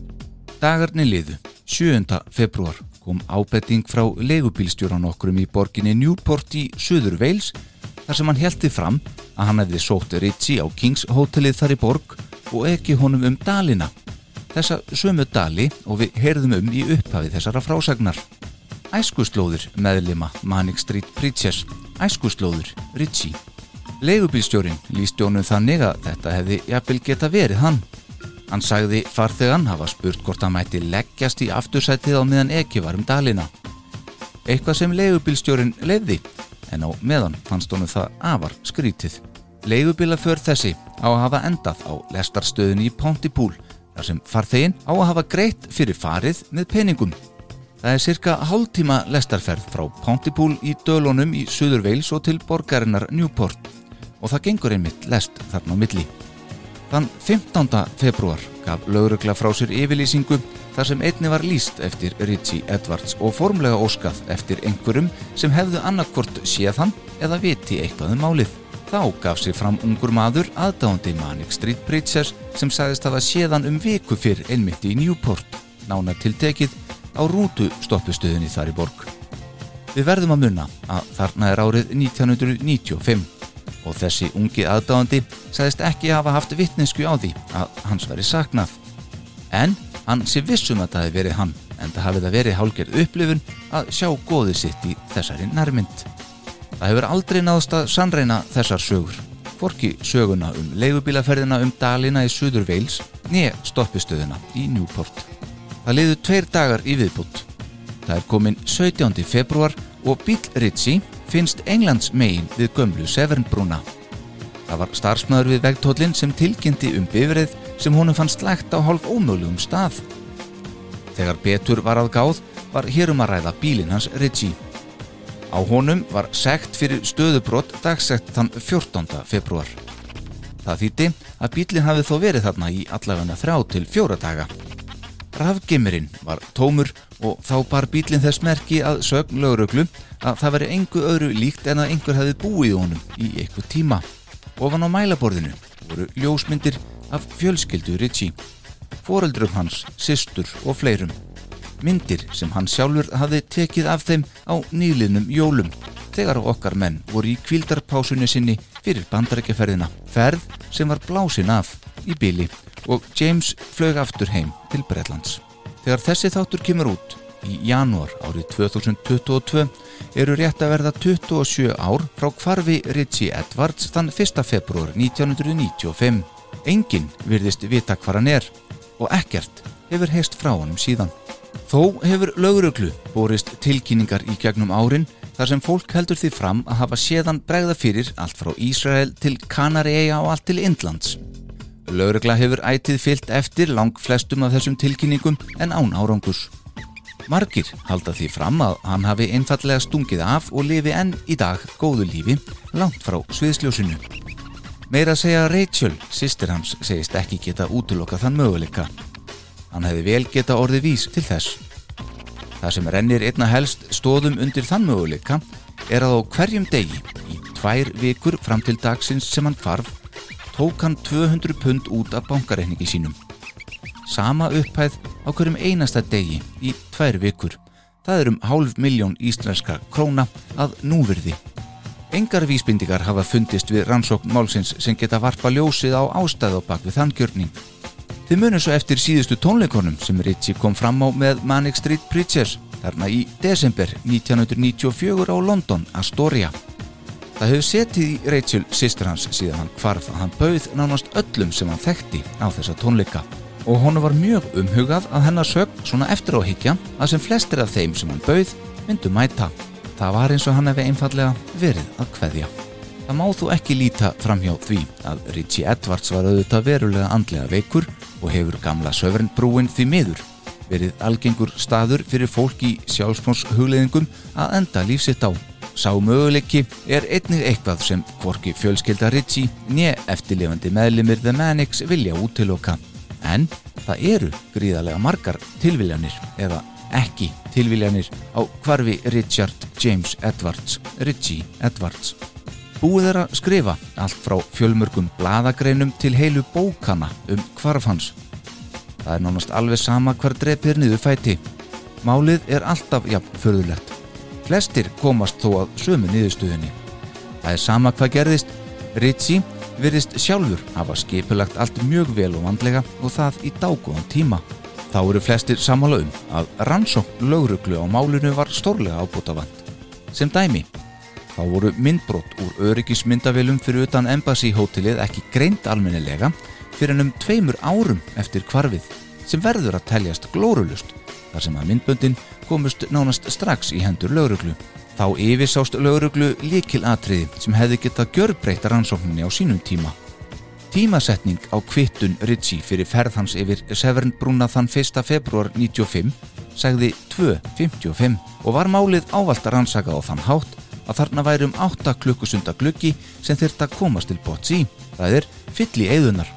A: Dagarni liðu, 7. februar kom ábetting frá legubílstjóran okkurum í borginni Newport í Suður Wales þar sem hann heldi fram að hann hefði sótt Ritchie á Kings hótelið þar í borg og ekki honum um dalina. Þessa sömu dali og við heyrðum um í upphafi þessara frásagnar. Æskuslóður meðlima Manic Street Preachers, æskuslóður Ritchie. Legubílstjórin líst jónum þannig að þetta hefði jafnvel geta verið hann. Hann sagði farþegan hafa spurt hvort hann mætti leggjast í aftursætið á meðan ekki var um dalina. Eitthvað sem leigubílstjórin leiði, en á meðan fannst honum það afar skrítið. Leigubílaför þessi á að hafa endað á lestarstöðunni í Pontypool þar sem farþegin á að hafa greitt fyrir farið með peningum. Það er cirka hálftíma lestarferð frá Pontypool í Dölunum í Suður Veils og til borgarinnar Newport og það gengur einmitt lest þarna á milli. Þann 15. februar gaf laurugla frá sér yfirlýsingu þar sem einni var líst eftir Ritchie Edwards og formlega óskað eftir einhverjum sem hefðu annarkvort séð hann eða viti eitthvað um málið. Þá gaf sér fram ungur maður aðdáandi Manic Street Preachers sem sagðist hafa séðan um viku fyrr einmitt í Newport, nánar tiltekið á rútu stoppistöðinni þar í borg. Við verðum að munna að þarna er árið 1995 og þessi ungi aðdáandi sagðist ekki hafa haft vittnesku á því að hans veri saknað. En hann sé vissum að það hefði verið hann en það hafi það verið hálgerð upplifun að sjá góðið sitt í þessari nærmynd. Það hefur aldrei náðst að sannreina þessar sögur, hvorki söguna um leigubílaferðina um dalina í Suður Veils nýja stoppistöðuna í Newport. Það liðu tveir dagar í viðbútt. Það er komin 17. februar og bíl Ritchie finnst Englands megin við gömlu Severnbrúna. Það var starfsmæður við vegtóllin sem tilkynnti um bifrið sem honum fannst lægt á hálf ómögulegum stað. Þegar betur var að gáð var hérum að ræða bílinn hans Ritchie. Á honum var sekt fyrir stöðubrott dagsekt þann 14. februar. Það þýtti að bílinn hafi þó verið þarna í allavegna þrjá til fjóra daga. Rafgimmerinn var tómur og þá bar bílinn þess merki að sögn lögreglu að það veri engu öðru líkt en að einhver hefði búið honum í eitthvað tíma. Ofan á mælaborðinu voru ljósmyndir af fjölskyldu Ritchie, foreldrum hans, systur og fleirum. Myndir sem hann sjálfur hafði tekið af þeim á nýliðnum jólum þegar okkar menn voru í kvildarpásunni sinni fyrir bandarækjaferðina. Ferð sem var blásin af í bíli og James flög aftur heim til Bretlands. Þegar þessi þáttur kemur út í janúar árið 2022 eru rétt að verða 27 ár frá hvarfi Ritchie Edwards þann 1. februar 1995. Enginn virðist vita hvar hann er og ekkert hefur heist frá honum síðan. Þó hefur löguröglu borist tilkynningar í gegnum árin þar sem fólk heldur því fram að hafa séðan bregða fyrir allt frá Ísrael til Kanarieyja og allt til Indlands. Lögregla hefur ætið fyllt eftir lang flestum af þessum tilkynningum en án árangus. Margir halda því fram að hann hafi einfallega stungið af og lifi enn í dag góðu lífi langt frá sviðsljósinu. Meira að segja Rachel, sýstir hans, segist ekki geta útlokkað þann möguleika. Hann hefði vel geta orðið vís til þess. Það sem rennir einna helst stóðum undir þann möguleika er að á hverjum degi í tvær vikur fram til dagsins sem hann hvarf tók hann 200 pund út af bankareikningi sínum. Sama upphæð á hverjum einasta degi í tvær vikur. Það er um hálf miljón íslenska króna að núvirði. Engar vísbindingar hafa fundist við rannsókn málsins sem geta varpa ljósið á ástæð á bak við þann gjörning. Þið munum svo eftir síðustu tónleikonum sem Ritchie kom fram á með Manic Street Preachers þarna í desember 1994 á London, Astoria. Það hefur setið í Rachel sýstur hans síðan hann hvarf að hann bauð nánast öllum sem hann þekkti á þessa tónleika og honu var mjög umhugað að hennar sögn svona eftir á higgja að sem flestir af þeim sem hann bauð myndu mæta. Það var eins og hann hefði einfallega verið að kveðja. Það má þú ekki líta framhjá því að Ritchie Edwards var auðvitað verulega andlega veikur og hefur gamla söfrendbrúin því miður verið algengur staður fyrir fólk í sjálfsmónshugleðingum að enda lífsitt á. Sá möguleiki er einnig eitthvað sem hvorki fjölskylda Ritchie nýja eftirlifandi meðlimir The Manics vilja útiloka. En það eru gríðarlega margar tilviljanir eða ekki tilviljanir á hvarfi Richard James Edwards, Ritchie Edwards. Búið er að skrifa allt frá fjölmörgum bladagreinum til heilu bókana um hvarf hans. Það er nánast alveg sama hvar drepir niður fæti. Málið er alltaf jafn förðulegt. Flestir komast þó að sömu niðurstöðunni. Það er sama hvað gerðist. Ritchie virðist sjálfur hafa skipulagt allt mjög vel og vandlega og það í dágóðan tíma. Þá eru flestir sammála um að rannsókn lögruglu á málinu var stórlega ábútafand. Sem dæmi, þá voru myndbrott úr öryggismyndavélum fyrir utan Embassy hótelið ekki greint almennilega fyrir ennum tveimur árum eftir kvarfið sem verður að teljast glórulust þar sem að myndböndin komust nánast strax í hendur lögruglu. Þá yfirsást lögruglu líkil atriði sem hefði getað gjörbreyta rannsókninni á sínum tíma. Tímasetning á kvittun Ritchie fyrir ferð hans yfir Severnbrúna þann 1. februar 95 sagði 2.55 og var málið ávalt að rannsaka á þann hátt að þarna væri um 8 klukkusunda gluggi sem þyrft að komast til bots í. Það er fyll í eigðunar.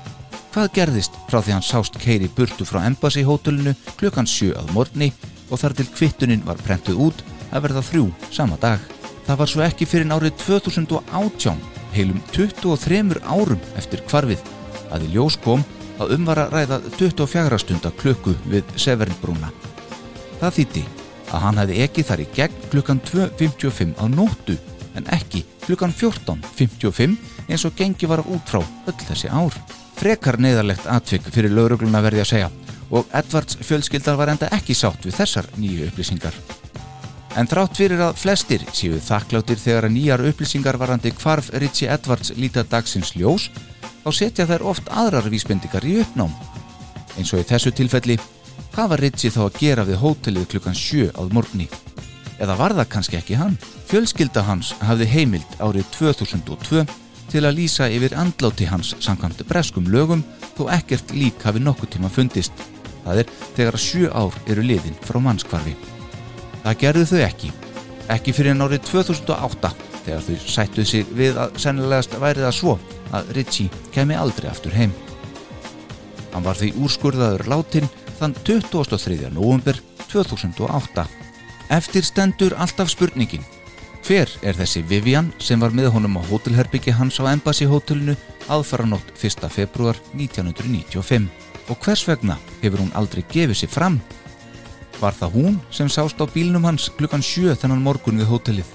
A: Hvað gerðist frá því hann sást keiri burtu frá Embassy hótelinu klukkan 7 að morgni og þar til kvittunin var prentuð út að verða þrjú sama dag. Það var svo ekki fyrir árið 2018, heilum 23 árum eftir kvarfið, að í ljós kom að umvara ræða 24 stunda klukku við Severnbrúna. Það þýtti að hann hefði ekki þar í gegn klukkan 2.55 á nóttu en ekki klukkan 14.55 eins og gengi var út frá öll þessi ár. Frekar neyðarlegt atvik fyrir laurugluna verði að segja og Edvards fjölskyldar var enda ekki sátt við þessar nýju upplýsingar. En þrátt fyrir að flestir séu þakkláttir þegar að nýjar upplýsingar varandi hvarf Ritchie Edwards líta dagsins ljós, þá setja þær oft aðrar vísbendingar í uppnám. Eins og í þessu tilfelli, hvað var Ritchie þá að gera við hótelið klukkan 7 áð morgni? Eða var það kannski ekki hann? Fjölskylda hans hafði heimild árið 2002 til að lýsa yfir andláti hans samkvæmt breskum lögum þó ekkert lík hafi nokkuð tíma fundist. Það er þegar að 7 ár eru liðin frá mannskvarfi. Það gerðu þau ekki. Ekki fyrir en árið 2008 þegar þau sættuð sig við að sennilegast væri það svo að Ritchie kemi aldrei aftur heim. Hann var því úrskurðaður látin þann 23. november 2008. Eftir stendur alltaf spurningin. Hver er þessi Vivian sem var með honum á hótelherbyggi hans á Embassy hótelinu aðfaranótt 1. februar 1995? Og hvers vegna hefur hún aldrei gefið sér fram? Var það hún sem sást á bílnum hans klukkan 7 þennan morgun við hótelið?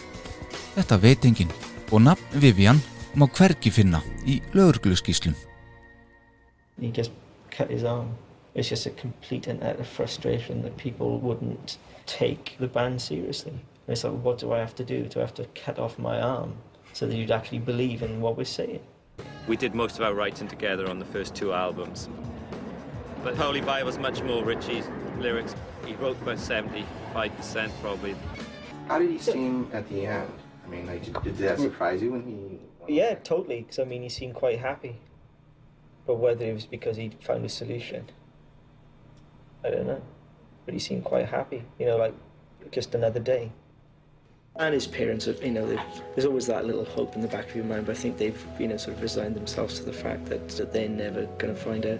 A: Þetta veit enginn og nafn Vivian má hvergi finna í lögurgluskíslum.
C: he just cut his arm. It's just a complete and utter frustration that people wouldn't take the band seriously. It's like, what do I have to do? Do I have to cut off my arm so that you'd actually believe in what we're saying?
D: We did most of our writing together on the first two albums. But Holy Bible was much more Richie's lyrics. He wrote about 75% probably.
E: How did he seem at the end? I mean, like, did, did that surprise you when he?
C: Yeah, totally. Because I mean, he seemed quite happy. But whether it was because he'd found a solution, I don't know. But he seemed quite happy. You know, like just another day. And his parents, have, you know, there's always that little hope in the back of your mind. But I think they've, you know, sort of resigned themselves to the fact that, that they're never going to find out.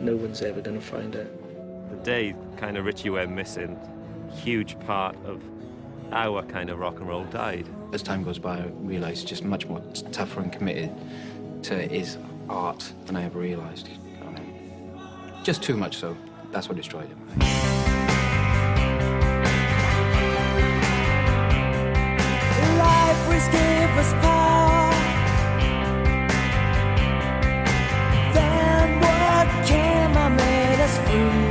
C: No one's ever going to find out.
D: The day kind of Richie went missing, huge part of our kind of rock and roll died.
E: As time goes by, I realise just much more tougher and committed to his art than I ever realised. I um, mean, just too much so. That's what destroyed him.
B: Life gave us power. Then what came and made us free?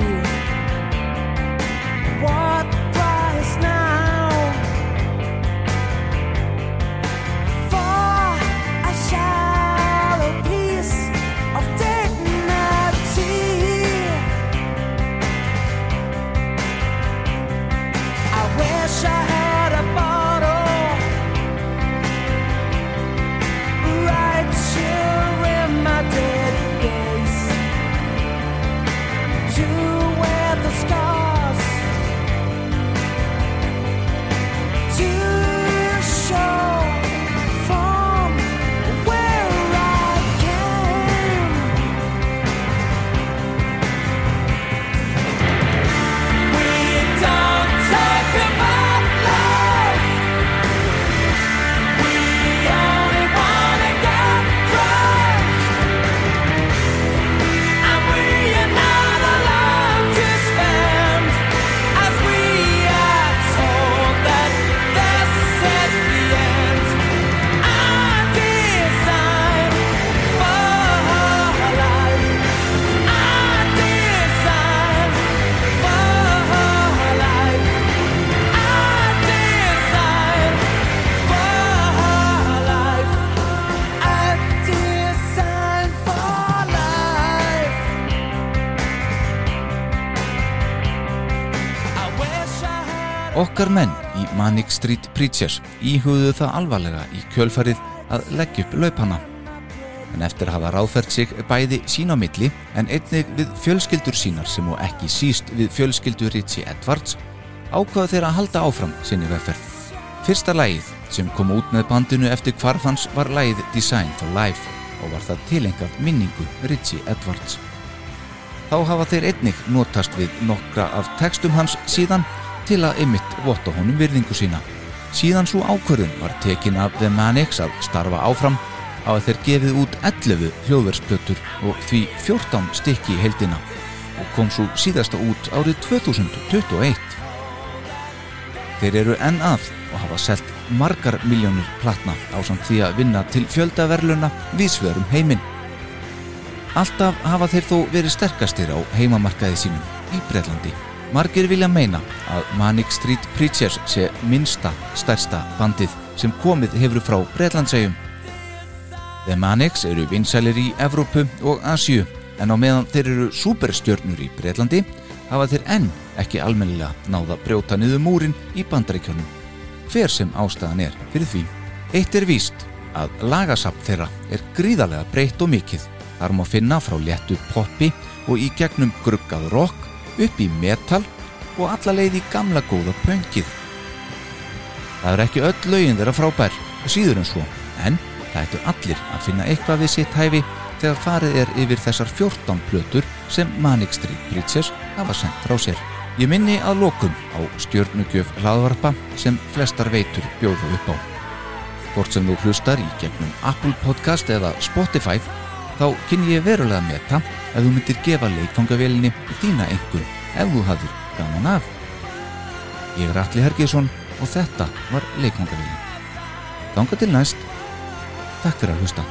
A: Okkar menn í Manic Street Preachers íhuguðu það alvarlega í kjölfarið að leggja upp laupana. en eftir hafa ráðfært sig bæði sín á milli en einnig við fjölskyldur sínar sem og ekki síst við fjölskyldur Ritchie Edwards ákvaðu þeir að halda áfram sinni vegferð. Fyrsta lagið sem kom út með bandinu eftir hvarf hans var lagið Design for Life og var það tilengað minningu Ritchie Edwards. Þá hafa þeir einnig notast við nokkra af textum hans síðan til að ymitt votta honum virðingu sína. Síðan svo ákvörðun var tekin af The Manics að starfa áfram á að þeir gefið út 11 hljóðversplötur og því 14 stykki í heildina og kom svo síðasta út árið 2021. Þeir eru enn að og hafa selt margar miljónir platna á samt því að vinna til fjöldaverluna vísverum heiminn. Alltaf hafa þeir þó verið sterkastir á heimamarkaði sínum í Breitlandi. Margir vilja meina að Manic Street Preachers sé minnsta stærsta bandið sem komið hefur frá Breitlandsegjum. The Manics eru vinsælir í Evrópu og Asju en á meðan þeir eru superstjörnur í Breitlandi hafa þeir enn ekki almennilega náða brjóta niður múrin í bandaríkjörnum. Hver sem ástæðan er fyrir því. Eitt er víst að lagasapn þeirra er gríðarlega breytt og mikið. Þar má finna frá léttu poppi og í gegnum gruggað rock upp í metal og alla leið í gamla góða pöngið. Það er ekki öll lögin þeirra frábær og síður en svo, en það ættu allir að finna eitthvað við sitt hæfi þegar farið er yfir þessar 14 plötur sem Manic Street Preachers hafa sendt frá sér. Ég minni að lokum á stjörnugjöf hlaðvarpa sem flestar veitur bjóða upp á. Hvort sem þú hlustar í gegnum Apple Podcast eða Spotify þá kynni ég verulega með það ef þú myndir gefa leikfangavélinni þína einhver ef þú hafðir gaman af. Ég er Alli Hergesson og þetta var leikfangavélin. Þanga til næst, takk fyrir að hlusta.